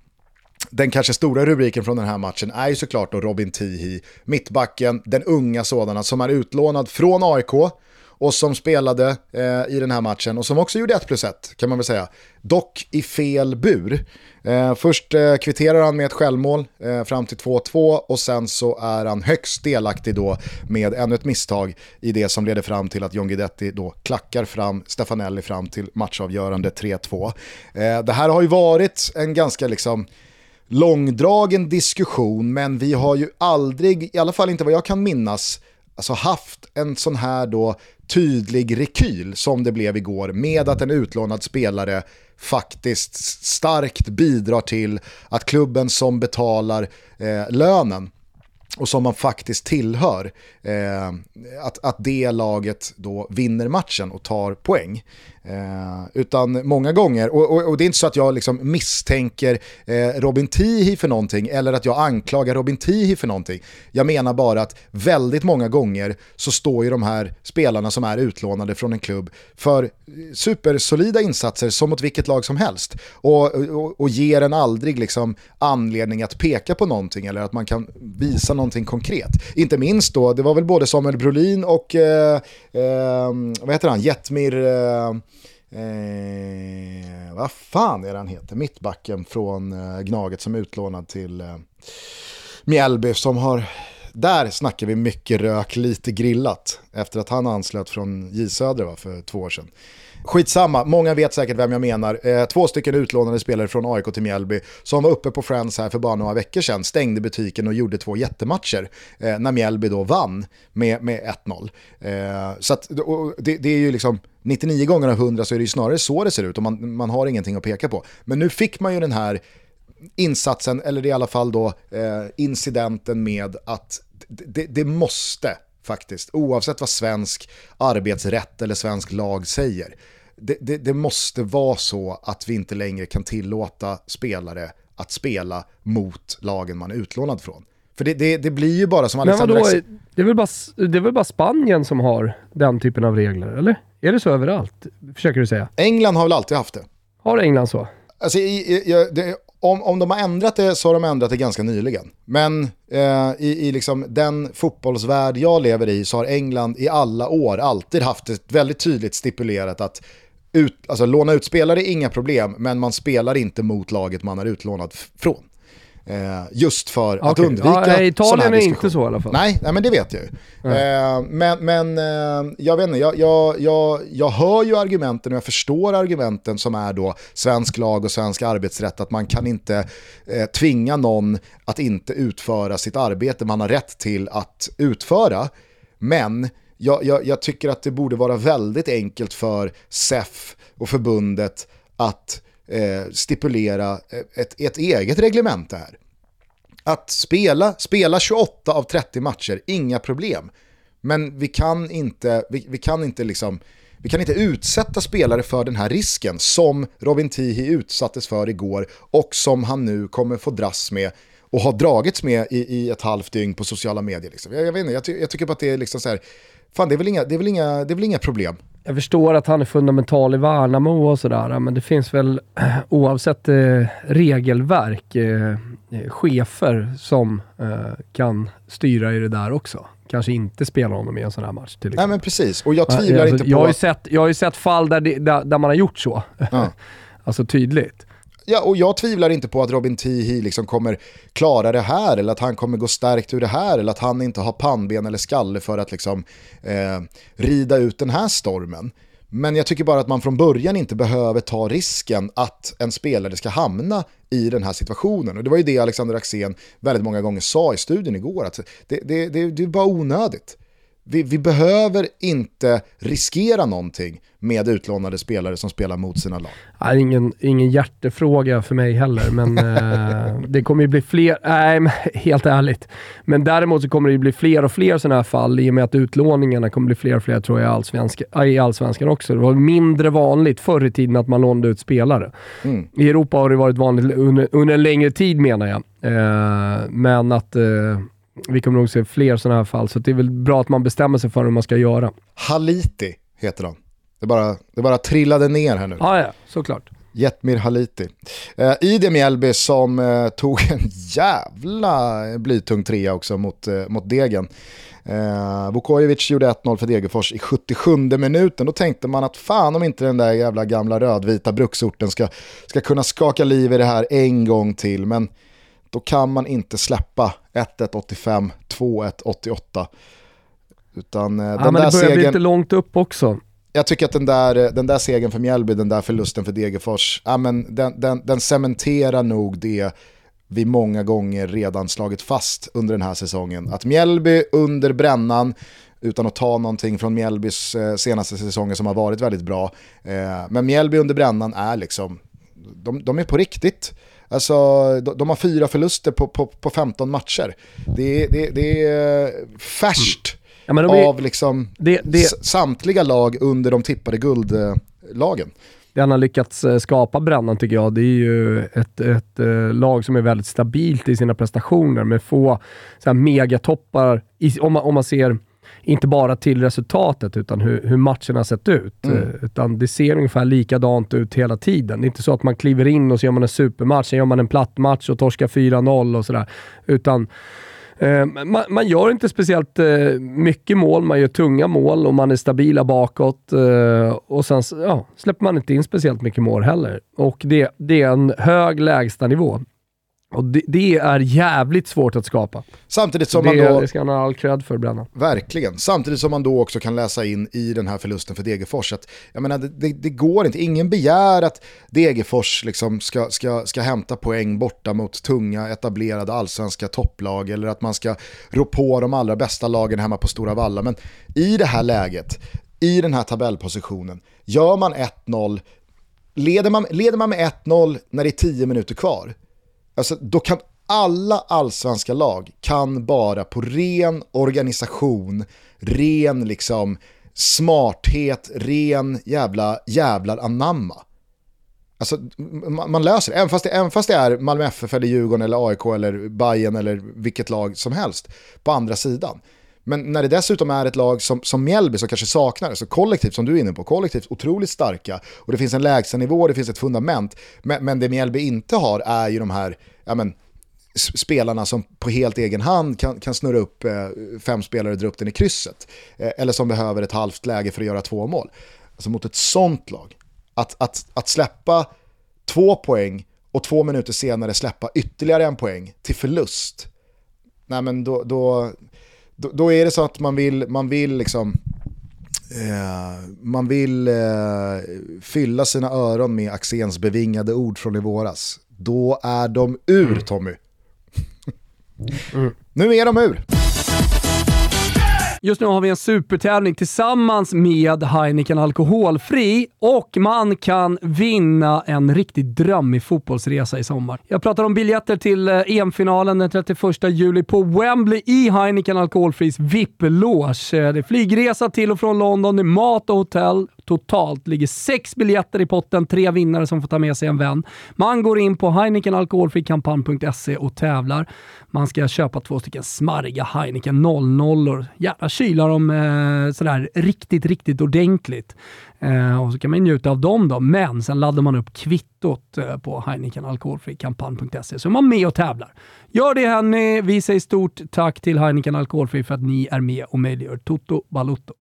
den kanske stora rubriken från den här matchen är ju såklart då Robin Tihi, mittbacken, den unga sådana som är utlånad från AIK och som spelade eh, i den här matchen och som också gjorde 1 plus 1 kan man väl säga. Dock i fel bur. Eh, först eh, kvitterar han med ett självmål eh, fram till 2-2 och sen så är han högst delaktig då med ännu ett misstag i det som leder fram till att John Guidetti då klackar fram Stefanelli fram till matchavgörande 3-2. Eh, det här har ju varit en ganska liksom långdragen diskussion men vi har ju aldrig, i alla fall inte vad jag kan minnas, alltså haft en sån här då tydlig rekyl som det blev igår med att en utlånad spelare faktiskt starkt bidrar till att klubben som betalar eh, lönen och som man faktiskt tillhör, eh, att, att det laget då vinner matchen och tar poäng. Eh, utan många gånger, och, och, och, det är inte så att jag liksom misstänker eh, Robin Tihi för någonting eller att jag anklagar Robin Tihi för någonting. Jag menar bara att väldigt många gånger så står ju de här spelarna som är utlånade från en klubb för supersolida insatser som mot vilket lag som helst. Och, och, och ger en aldrig liksom anledning att peka på någonting eller att man kan visa någonting konkret. Inte minst då, det var väl både Samuel Brolin och eh, eh, vad heter han, Jetmir eh, eh, vad fan är det han heter? Mittbacken från eh, Gnaget som är utlånad till eh, Mjällby som har... Där snackar vi mycket rök, lite grillat. Efter att han anslöt från J Södra för två år sedan. Skitsamma, många vet säkert vem jag menar. Eh, två stycken utlånade spelare från AIK till Mjällby som var uppe på Friends här för bara några veckor sedan, stängde butiken och gjorde två jättematcher eh, när Mjällby då vann med, med 1-0. Eh, så att, det, det, är ju liksom 99 gånger av 100 så är det ju snarare så det ser ut och man, man har ingenting att peka på. Men nu fick man ju den här insatsen, eller i alla fall då eh, incidenten med att det, det måste faktiskt, oavsett vad svensk arbetsrätt eller svensk lag säger. Det, det, det, måste vara så att vi inte längre kan tillåta spelare att spela mot lagen man är utlånad från. För det, det, det blir ju bara som Alexander... Men vadå, det, är väl bara, det är väl bara Spanien som har den typen av regler, eller? Är det så överallt? Försöker du säga? England har väl alltid haft det. Har England så? Alltså, i, i, det, om, om de har ändrat det så har de ändrat det ganska nyligen. Men eh, i, i liksom den fotbollsvärld jag lever i så har England i alla år alltid haft ett väldigt tydligt stipulerat att ut, alltså, låna ut spelare är inga problem, men man spelar inte mot laget man är utlånad från. Eh, just för okay. att undvika ja, Italien är inte så i alla fall. Nej, nej men det vet jag ju. Eh, men men eh, jag vet inte, jag, jag, jag, jag hör ju argumenten och jag förstår argumenten som är då svensk lag och svensk arbetsrätt, att man kan inte eh, tvinga någon att inte utföra sitt arbete man har rätt till att utföra. Men jag, jag, jag tycker att det borde vara väldigt enkelt för SEF och förbundet att eh, stipulera eh, ett, ett eget reglement här. Att spela, spela 28 av 30 matcher, inga problem. Men vi kan inte, vi, vi kan inte liksom, vi kan inte utsätta spelare för den här risken som Robin Tihi utsattes för igår och som han nu kommer få dras med och har dragits med i, i ett halvt dygn på sociala medier. Liksom. Jag, jag, vet inte, jag, ty jag tycker bara att det är liksom så här, fan det är väl inga, det är väl inga, det är väl inga problem. Jag förstår att han är fundamental i Värnamo och sådär, men det finns väl oavsett eh, regelverk eh, eh, chefer som eh, kan styra i det där också. Kanske inte spela honom i en sån här match till exempel. Nej men precis, och jag tvivlar alltså, inte på... Jag har ju sett, jag har sett fall där, det, där, där man har gjort så. Ja. alltså tydligt. Ja, och jag tvivlar inte på att Robin Tihi liksom kommer klara det här eller att han kommer gå stärkt ur det här eller att han inte har pannben eller skalle för att liksom, eh, rida ut den här stormen. Men jag tycker bara att man från början inte behöver ta risken att en spelare ska hamna i den här situationen. Och det var ju det Alexander Axén väldigt många gånger sa i studion igår, att det, det, det, det är bara onödigt. Vi, vi, behöver inte riskera någonting med utlånade spelare som spelar mot sina lag. Nej, ingen, ingen hjärtefråga för mig heller, men eh, det kommer ju bli fler, nej helt ärligt. Men däremot så kommer det ju bli fler och fler sådana här fall i och med att utlåningarna kommer bli fler och fler tror jag i, allsvenska, i allsvenskan också. Det var mindre vanligt förr i tiden att man lånade ut spelare. Mm. I Europa har det varit vanligt under, under en längre tid menar jag. Eh, men att eh, vi kommer nog se fler sådana här fall, så det är väl bra att man bestämmer sig för hur man ska göra. Haliti heter han. Det bara, det bara trillade ner här nu. Ja, ja, såklart. Jetmir Haliti. Eh, Ide Mjällby som eh, tog en jävla blytung trea också mot, eh, mot Degen. Eh, Vukojevic gjorde 1-0 för Degerfors i 77 minuten. Då tänkte man att fan om inte den där jävla gamla rödvita bruksorten ska, ska kunna skaka liv i det här en gång till. Men då kan man inte släppa 1-1 85, 2-1 88. Utan eh, Ja, den men där det börjar bli segern... lite långt upp också. Jag tycker att den där, den där segern för Mjällby, den där förlusten för Degerfors, ja, men den, den, den cementerar nog det vi många gånger redan slagit fast under den här säsongen. Att Mjällby under brännan, utan att ta någonting från Mjällbys eh, senaste säsonger som har varit väldigt bra, eh, men Mjällby under brännan är liksom, de, de är på riktigt. Alltså, de, de har fyra förluster på, på, på 15 matcher. Det, det, det är färskt Ja, men de är, av liksom det, det, samtliga lag under de tippade guldlagen. det han har lyckats eh, skapa brännan tycker jag, det är ju ett, ett eh, lag som är väldigt stabilt i sina prestationer med få så här, megatoppar, i, om, man, om man ser inte bara till resultatet utan hur, hur matchen har sett ut. Mm. Eh, Utan det ser ungefär likadant ut hela tiden. Det är inte så att man kliver in och så gör man en supermatch, sen gör man en platt match och torskar 4-0 och sådär. Utan Eh, man, man gör inte speciellt eh, mycket mål, man gör tunga mål och man är stabila bakåt. Eh, och sen ja, släpper man inte in speciellt mycket mål heller. Och det, det är en hög lägstanivå. Och det, det är jävligt svårt att skapa. Samtidigt som det, man då, det ska han ha all cred för, Brännan. verkligen, samtidigt som man då också kan läsa in i den här förlusten för Degerfors att jag menar, det, det, det går inte, ingen begär att Degerfors liksom ska, ska, ska hämta poäng borta mot tunga etablerade allsvenska topplag eller att man ska rå på de allra bästa lagen hemma på Stora Valla. Men i det här läget, i den här tabellpositionen, gör man 1-0, leder man, leder man med 1-0 när det är 10 minuter kvar, Alltså, då kan alla allsvenska lag kan bara på ren organisation, ren liksom smarthet, ren jävla jävlar anamma. Alltså, man, man löser det. Även fast, det, även fast det är Malmö FF eller Djurgården eller AIK eller Bayern eller vilket lag som helst på andra sidan. Men när det dessutom är ett lag som, som Mjällby som kanske saknar det, så kollektivt som du är inne på, kollektivt otroligt starka och det finns en lägstanivå, det finns ett fundament. Men, men det Mjällby inte har är ju de här, ja men, spelarna som på helt egen hand kan, kan snurra upp eh, fem spelare och dra upp den i krysset. Eh, eller som behöver ett halvt läge för att göra två mål. Alltså mot ett sånt lag, att, att, att släppa två poäng och två minuter senare släppa ytterligare en poäng till förlust. Nej men då, då, då, då är det så att man vill, man vill liksom eh, man vill eh, fylla sina öron med Axéns bevingade ord från i våras. Då är de ur Tommy. Nu är de ur. Just nu har vi en supertävling tillsammans med Heineken Alkoholfri och man kan vinna en riktigt drömmig fotbollsresa i sommar. Jag pratar om biljetter till eh, EM-finalen den 31 juli på Wembley i Heineken Alkoholfris VIP-loge. Eh, det är flygresa till och från London, det är mat och hotell. Totalt ligger sex biljetter i potten, tre vinnare som får ta med sig en vän. Man går in på heinekenalkoholfrikampanj.se och tävlar. Man ska köpa två stycken smarriga Heineken 00 Gärna kyla dem eh, sådär riktigt, riktigt ordentligt. Eh, och så kan man njuta av dem då, men sen laddar man upp kvittot eh, på heinekenalkoholfrikampanj.se så är man med och tävlar. Gör det hörni. Vi säger stort tack till Heineken Alkoholfri för att ni är med och möjliggör Toto Balutto.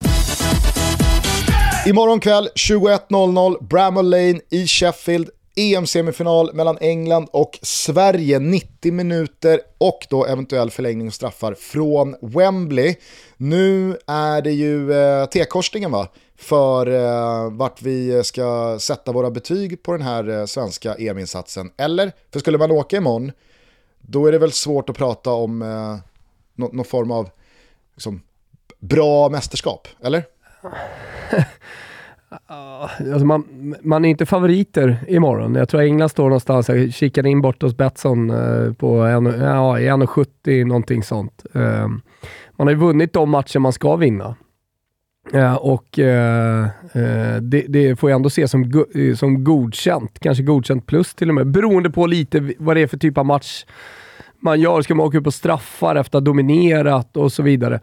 Imorgon kväll 21.00 Bramall Lane i Sheffield. EM-semifinal mellan England och Sverige, 90 minuter och då eventuell förlängning och straffar från Wembley. Nu är det ju eh, T-korsningen va? För eh, vart vi ska sätta våra betyg på den här eh, svenska EM-insatsen. Eller, för skulle man åka imorgon, då är det väl svårt att prata om eh, någon någon form av liksom, bra mästerskap, eller? Alltså man, man är inte favoriter imorgon. Jag tror England står någonstans, jag kikade in bort hos Betsson eh, på en, ja, 1,70 någonting sånt. Eh, man har ju vunnit de matcher man ska vinna. Eh, och eh, eh, det, det får jag ändå se som, go, eh, som godkänt, kanske godkänt plus till och med, beroende på lite vad det är för typ av match man gör. Ska man åka upp på straffar efter att ha dominerat och så vidare.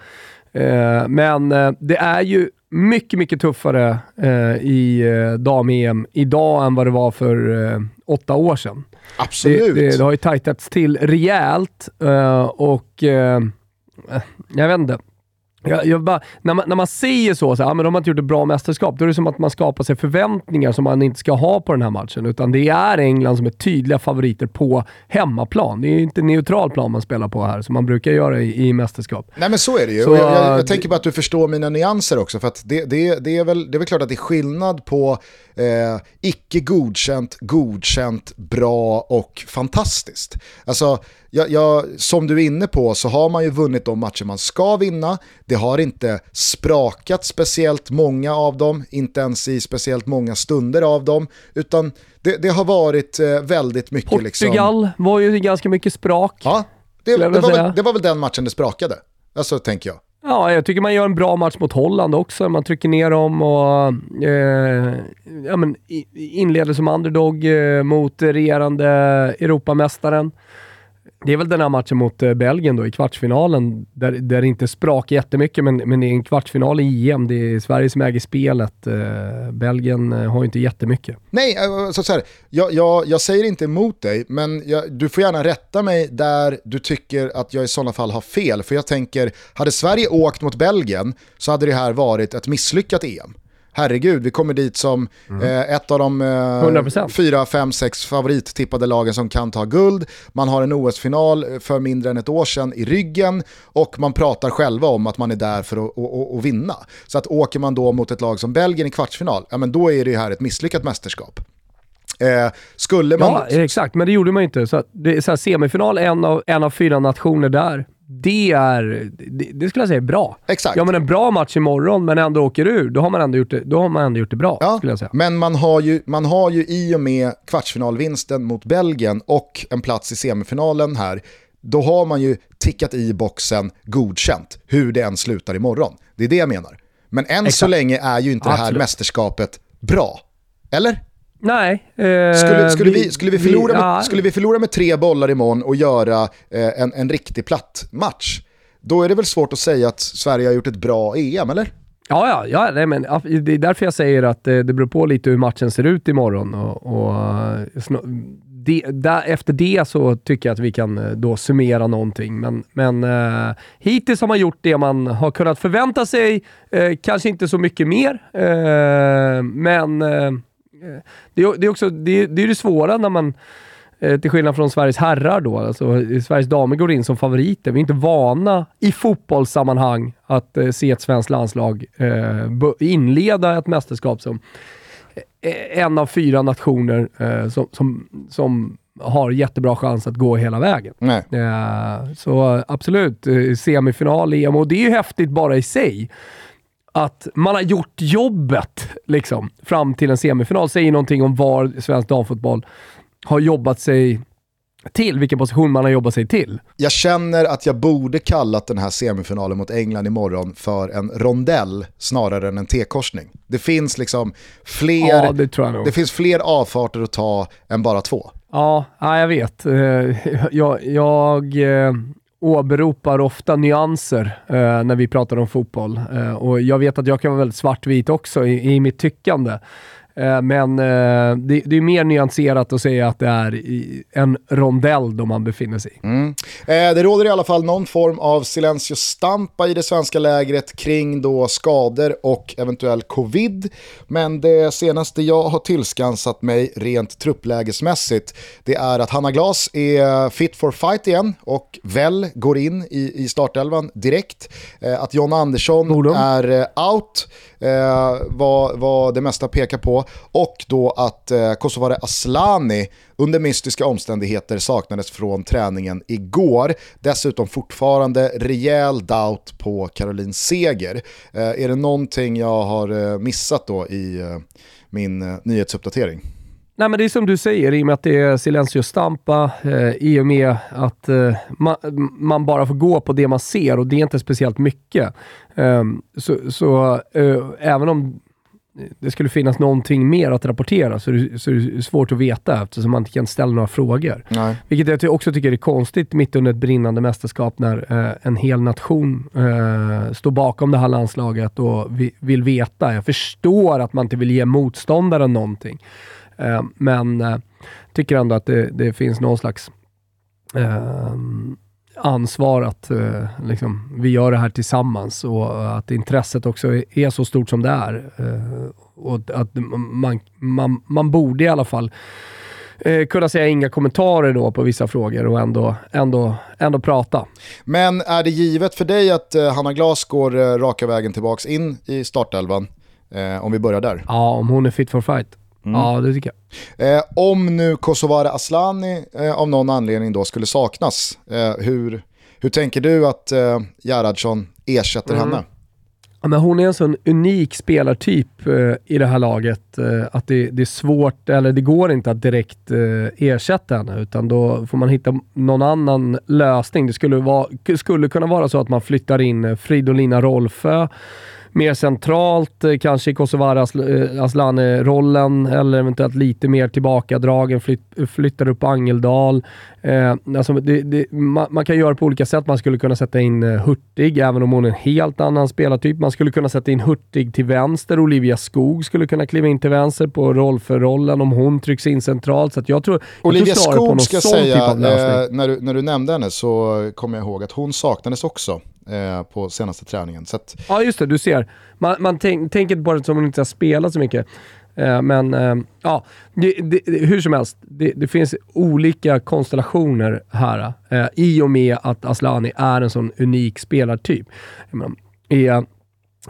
Eh, men eh, det är ju mycket, mycket tuffare eh, i dam-EM idag än vad det var för åtta år sedan. Absolut. Det, det, det har ju tajtats till rejält och jag vet inte. Jag, jag bara, när, man, när man säger så, så här, men de har inte gjort ett bra mästerskap, då är det som att man skapar sig förväntningar som man inte ska ha på den här matchen. Utan det är England som är tydliga favoriter på hemmaplan. Det är ju inte neutral plan man spelar på här, som man brukar göra i, i mästerskap. Nej men så är det ju. Så, jag, jag, jag, tänker bara att du förstår mina nyanser också. För att det, det, det, är väl, det är väl klart att det är skillnad på eh, icke godkänt, godkänt, bra och fantastiskt. Alltså, jag, jag, som du är inne på så har man ju vunnit de matcher man ska vinna. Det har inte sprakat speciellt många av dem, inte ens i speciellt många stunder av dem, utan det, det har varit eh, väldigt mycket... Portugal liksom... var ju ganska mycket sprak. Ja, det, det, var väl, det var väl den matchen det sprakade. Alltså tänker jag. Ja, jag tycker man gör en bra match mot Holland också. Man trycker ner dem och eh, ja, men inleder som underdog eh, mot regerande Europamästaren. Det är väl den här matchen mot eh, Belgien då i kvartsfinalen, där, där det inte sprakar jättemycket, men, men det är en kvartsfinal i EM. Det är Sverige som äger spelet. Eh, Belgien eh, har ju inte jättemycket. Nej, alltså så här, jag, jag, jag säger inte emot dig, men jag, du får gärna rätta mig där du tycker att jag i sådana fall har fel. För jag tänker, hade Sverige åkt mot Belgien så hade det här varit ett misslyckat EM herregud, vi kommer dit som mm. eh, ett av de eh, fyra, fem, sex favorittippade lagen som kan ta guld. Man har en OS-final för mindre än ett år sedan i ryggen och man pratar själva om att man är där för att, att, att vinna. Så att åker man då mot ett lag som Belgien i kvartsfinal, ja men då är det här ett misslyckat mästerskap. Eh, skulle man... Ja, exakt, men det gjorde man inte. Så det är så semifinal, en av, en av fyra nationer där det är, det, det, skulle jag säga är bra. Exakt. Ja men en bra match imorgon men ändå åker ur, då har man ändå gjort det, då har man ändå gjort det bra. Ja, skulle jag säga. Men man har, ju, man har ju i och med kvartsfinalvinsten mot Belgien och en plats i semifinalen här, då har man ju tickat i boxen godkänt, hur det än slutar imorgon. Det är det jag menar. Men än Exakt. så länge är ju inte Absolut. det här mästerskapet bra. Eller? Nej. Eh, skulle, skulle, vi, skulle, vi förlora vi, med, ja. skulle vi förlora med tre bollar imorgon och göra eh, en, en riktig platt match, då är det väl svårt att säga att Sverige har gjort ett bra EM, eller? Ja, ja, ja nej, men det är därför jag säger att det, det beror på lite hur matchen ser ut imorgon. Och, och det, där, efter det så tycker jag att vi kan eh, då summera någonting. Men, men eh, hittills har man gjort det man har kunnat förvänta sig. Eh, kanske inte så mycket mer, eh, men eh, Eh, det är, det är också det, är, det, är det svåra när man, eh, till skillnad från Sveriges herrar då, alltså Sveriges damer går in som favoriter. Vi är inte vana i fotbollssammanhang att eh, se ett svenskt landslag inleda ett mästerskap som en av fyra nationer som, som, som har jättebra chans att gå hela vägen. Så absolut, semifinal, EM och det är ju häftigt bara i sig att man har gjort jobbet liksom, fram till en semifinal. Säger någonting om var svensk damfotboll har jobbat sig till, vilken position man har jobbat sig till. Jag känner att jag borde kallat den här semifinalen mot England imorgon för en rondell snarare än en T-korsning. Det finns liksom fler, ja, det, det finns fler avfarter att ta än bara två. Ja, ja jag vet. Eh, jag, jag eh, åberopar ofta nyanser eh, när vi pratar om fotboll. Eh, och jag vet att jag kan vara väldigt svartvit också i, i mitt tyckande. Eh, men eh, det, det, är mer nyanserat att säga att det är en rondell då man befinner sig mm. Eh, det råder i alla fall någon form av silencio stampa i det svenska lägret kring då skador och eventuell covid. Men det senaste jag har tillskansat mig rent trupplägesmässigt det är att Hanna Glas är fit for fight igen och väl går in i, i startelvan direkt. Att John Andersson Nordum. är out eh, vad, vad det mesta pekar på. Och då att eh, Kosovare Aslani under mystiska omständigheter saknades från träningen igår. Dessutom fortfarande rejäl doubt på Caroline Seger. Eh, är det någonting jag har eh, missat då i eh, min eh, nyhetsuppdatering? Nej men det är som du säger, i och med att det är silencio stampa, eh, i och med att eh, man, man, bara får gå på det man ser och det är inte speciellt mycket. Eh, så, så eh, även om det skulle finnas någonting mer att rapportera så det, så det är svårt att veta eftersom man inte kan ställa några frågor. Nej. Vilket jag också tycker är konstigt mitt under ett brinnande mästerskap när eh, en hel nation eh, står bakom det här landslaget och vi, vill veta. Jag förstår att man inte vill ge motståndaren någonting. Eh, men eh, tycker ändå att det, det finns någon slags eh, ansvar att liksom, vi gör det här tillsammans och att intresset också är så stort som det är. Och att man, man, man borde i alla fall eh, kunna säga inga kommentarer då på vissa frågor och ändå, ändå, ändå prata. Men är det givet för dig att eh, Hanna Glas går eh, raka vägen tillbaka in i startelvan? Eh, om vi börjar där. Ja, om hon är fit for fight. Mm. Ja, det tycker jag. Eh, om nu Kosovare Aslani eh, av någon anledning då skulle saknas, eh, hur, hur tänker du att eh, Gerhardsson ersätter mm. henne? Ja, men hon är en sån unik spelartyp eh, i det här laget eh, att det, det, är svårt, eller det går inte att direkt eh, ersätta henne, utan då får man hitta någon annan lösning. Det skulle, vara, skulle kunna vara så att man flyttar in Fridolina Rolfö mer centralt, eh, kanske i Kosovare eh, Asllani-rollen eller eventuellt lite mer tillbakadragen, flytt, flyttar upp Angeldal. Eh, alltså det, det, man, man, kan göra på olika sätt. Man skulle kunna sätta in eh, Hurtig, även om hon är en helt annan spelartyp. Man skulle kunna sätta in Hurtig till vänster. Olivia Skog skulle kunna kliva in till vänster på roll för rollen om hon trycks in centralt. Så jag tror, Olivia jag tror Skog ska säga, typ eh, när, du, när du nämnde henne så kommer jag ihåg att hon saknades också eh, på senaste träningen. Så att... Ja, just det. Du ser. Man, man tänk, på det som hon inte har spelat så mycket. Eh, men eh, ja, det, det, hur som helst. Det, det, finns olika konstellationer här. Eh, I och med att Aslani är en sån unik spelartyp. Menar, är, eh,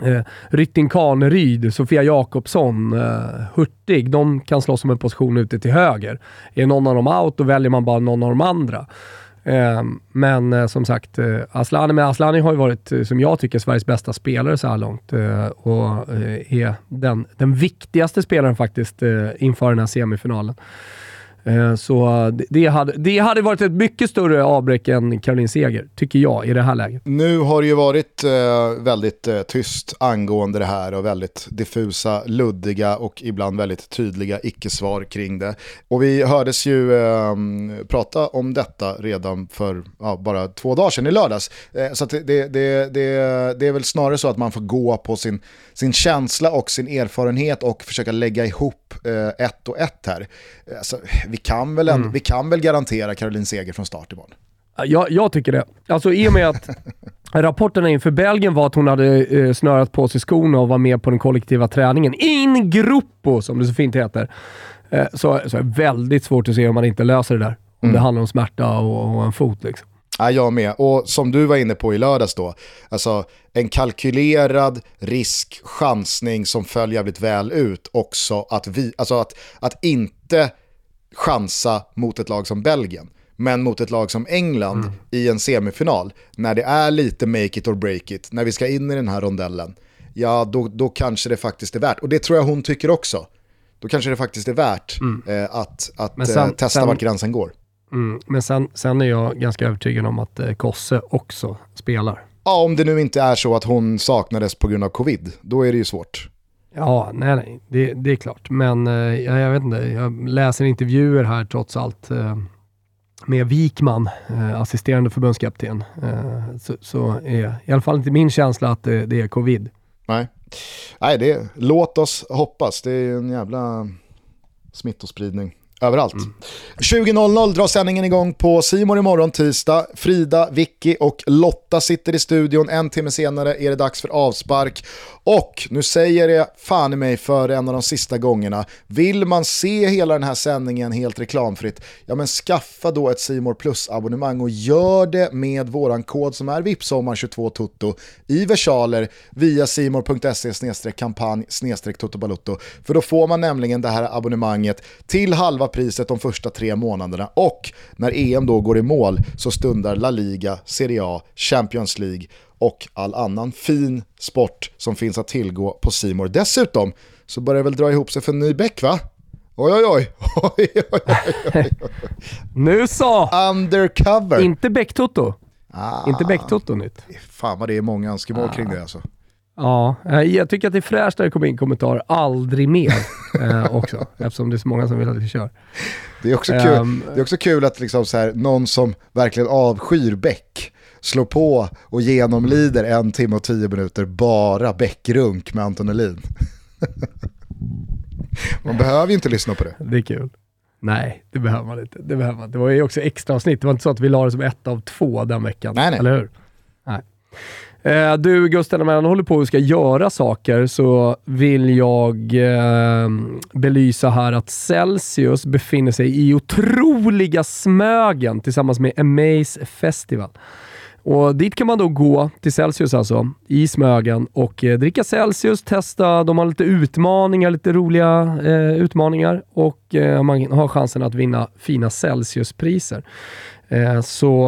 eh, Rytting Kaneryd, Sofia Jakobsson, eh, Hurtig, de kan slåss om en position ute till höger. Är någon av dem out, då väljer man bara någon av de andra. Eh, men eh, som sagt, eh, Aslani, men Aslani har ju varit, eh, som jag tycker, Sveriges bästa spelare så här långt eh, och eh, är den, den viktigaste spelaren faktiskt inför den här semifinalen. Eh, så det hade, det hade varit ett mycket större avbräck än Caroline Seger, tycker jag, i det här läget. Nu har det ju varit eh, väldigt eh, tyst angående det här och väldigt diffusa, luddiga och ibland väldigt tydliga icke-svar kring det. Och vi hördes ju ehm, prata om detta redan för ja, bara två dagar sedan i lördags. Så det, det, det, det, är väl snarare så att man får gå på sin, sin känsla och sin erfarenhet och försöka lägga ihop ett och ett här. Alltså, vi kan väl, ändå, mm. vi kan väl garantera Caroline Seger från start imorgon? Jag, jag tycker det. Alltså i och med att rapporterna inför Belgien var att hon hade eh, snörat på sig skorna och var med på den kollektiva träningen. In gruppo, som det så fint heter. Eh, så, så är det väldigt svårt att se om man inte löser det där. Om mm. det handlar om smärta och, och en fot. Liksom. Ja, jag med. Och som du var inne på i lördags då, alltså en kalkylerad risk, chansning som föll jävligt väl ut också att, vi, alltså att, att inte chansa mot ett lag som Belgien. Men mot ett lag som England mm. i en semifinal, när det är lite make it or break it, när vi ska in i den här rondellen, ja då, då kanske det faktiskt är värt. Och det tror jag hon tycker också. Då kanske det faktiskt är värt mm. eh, att, att sen, eh, testa sen, vart gränsen går. Mm, men sen, sen är jag ganska övertygad om att eh, Kosse också spelar. Ja, om det nu inte är så att hon saknades på grund av covid, då är det ju svårt. Ja, nej, nej, det, det är klart. Men eh, jag, jag, vet inte, jag läser intervjuer här trots allt eh, med Wikman, eh, assisterande förbundskapten. Eh, så, så är i alla fall inte min känsla att det, det är covid. Nej, nej det, låt oss hoppas. Det är en jävla smittospridning överallt. Mm. 20.00 drar sändningen igång på Simon imorgon tisdag. Frida, Vicky och Lotta sitter i studion. En timme senare är det dags för avspark. Och nu säger jag fan i mig för en av de sista gångerna, vill man se hela den här sändningen helt reklamfritt, ja men skaffa då ett Simor Plus-abonnemang och gör det med våran kod som är VIPSOMMAR22TOTO i versaler via simor.se kampanj totobalutto. För då får man nämligen det här abonnemanget till halva priset de första tre månaderna och när EM då går i mål så stundar La Liga, Serie A, Champions League och all annan fin sport som finns att tillgå på Simor. Dessutom så börjar det väl dra ihop sig för en ny bäck va? Oj oj oj. oj, oj, oj nu så! Undercover. Inte bäcktoto. Ah, inte bäcktoto nytt. Fan vad det är många önskemål ah. kring det alltså. Ja, eh, jag tycker att det är fräscht när det kommer in kommentarer “aldrig mer” eh, också, eftersom det är så många som vill att vi kör. Det är också kul, um, det är också kul att liksom så här, någon som verkligen avskyr Beck slår på och genomlider en timme och tio minuter bara Bäckrunk med Anton Elin. man behöver ju inte lyssna på det. Det är kul. Nej, det behöver man inte. Det, behöver man. det var ju också extra avsnitt. Det var inte så att vi la det som ett av två den veckan. Nej, nej. Eller hur? Nej. Eh, du Gusten, när man håller på och ska göra saker så vill jag eh, belysa här att Celsius befinner sig i otroliga Smögen tillsammans med Amaze Festival. Och dit kan man då gå, till Celsius alltså, i Smögen och eh, dricka Celsius, testa. De har lite utmaningar, lite roliga eh, utmaningar och eh, man har chansen att vinna fina Celsiuspriser. Eh, så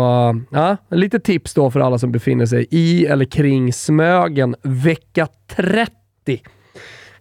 ja, lite tips då för alla som befinner sig i eller kring Smögen vecka 30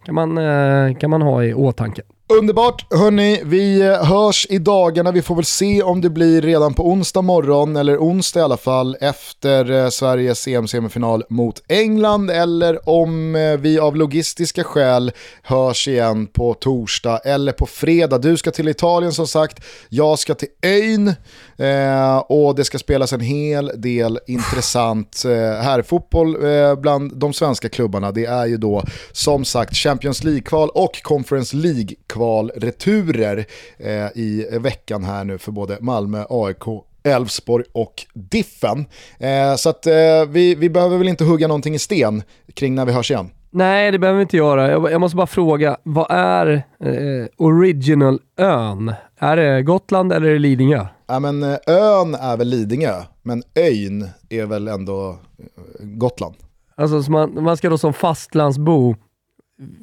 kan man, eh, kan man ha i åtanke. Underbart, hörni. Vi eh, hörs i dagarna. Vi får väl se om det blir redan på onsdag morgon, eller onsdag i alla fall, efter Sveriges EM-semifinal mot England, eller om vi av logistiska skäl hörs igen på torsdag eller på fredag. Du ska till Italien som sagt, jag ska till ön eh, och det ska spelas en hel del intressant eh, herrfotboll eh, bland de svenska klubbarna. Det är ju då som sagt Champions League-kval och Conference League-kval kvalreturer eh, i veckan här nu för både Malmö, AIK Elfsborg och Diffen. Eh, så att eh, vi, vi behöver väl inte hugga någonting i sten kring när vi hörs igen. Nej, det behöver vi inte göra. Jag, jag måste bara fråga, vad är eh, original-ön? Är det Gotland eller är det Lidingö? Ja, men, eh, ön är väl Lidingö, men ön är väl ändå eh, Gotland. Alltså man, man ska då som fastlandsbo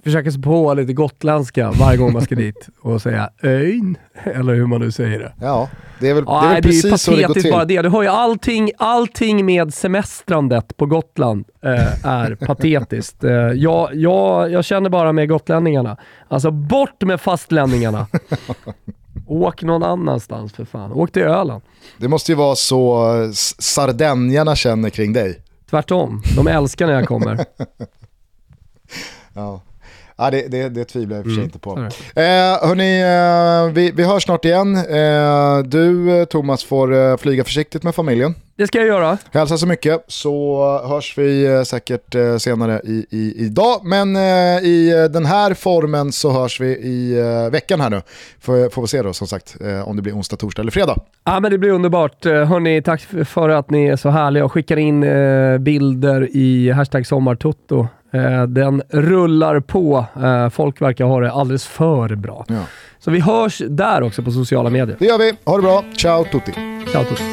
försöka sig på lite gotländska varje gång man ska dit och säga öjn, eller hur man nu säger det. Ja, det är väl, ja, det är väl precis det är så det går till. bara det. Du har ju allting, allting med semestrandet på Gotland eh, är patetiskt. Eh, jag, jag, jag känner bara med gotlänningarna. Alltså bort med fastlänningarna. Åk någon annanstans för fan. Åk till Öland. Det måste ju vara så sardänjarna känner kring dig. Tvärtom. De älskar när jag kommer. Ja. Ja, det, det, det tvivlar jag för sig mm. inte på. Eh, hörni, eh, vi, vi hörs snart igen. Eh, du eh, Thomas får eh, flyga försiktigt med familjen. Det ska jag göra. Hälsa så mycket så hörs vi eh, säkert eh, senare i, i, idag. Men i den här formen så hörs vi i veckan här nu. Får, får vi se då som sagt om det blir onsdag, torsdag eller fredag. Ja men det blir underbart. Hörni, tack för att ni är så härliga och skickar in bilder i hashtag sommartutto. Eh, den rullar på. Eh, folk verkar ha det alldeles för bra. Ja. Så vi hörs där också på sociala medier. Det gör vi. Ha det bra. Ciao tutti. Ciao tutti.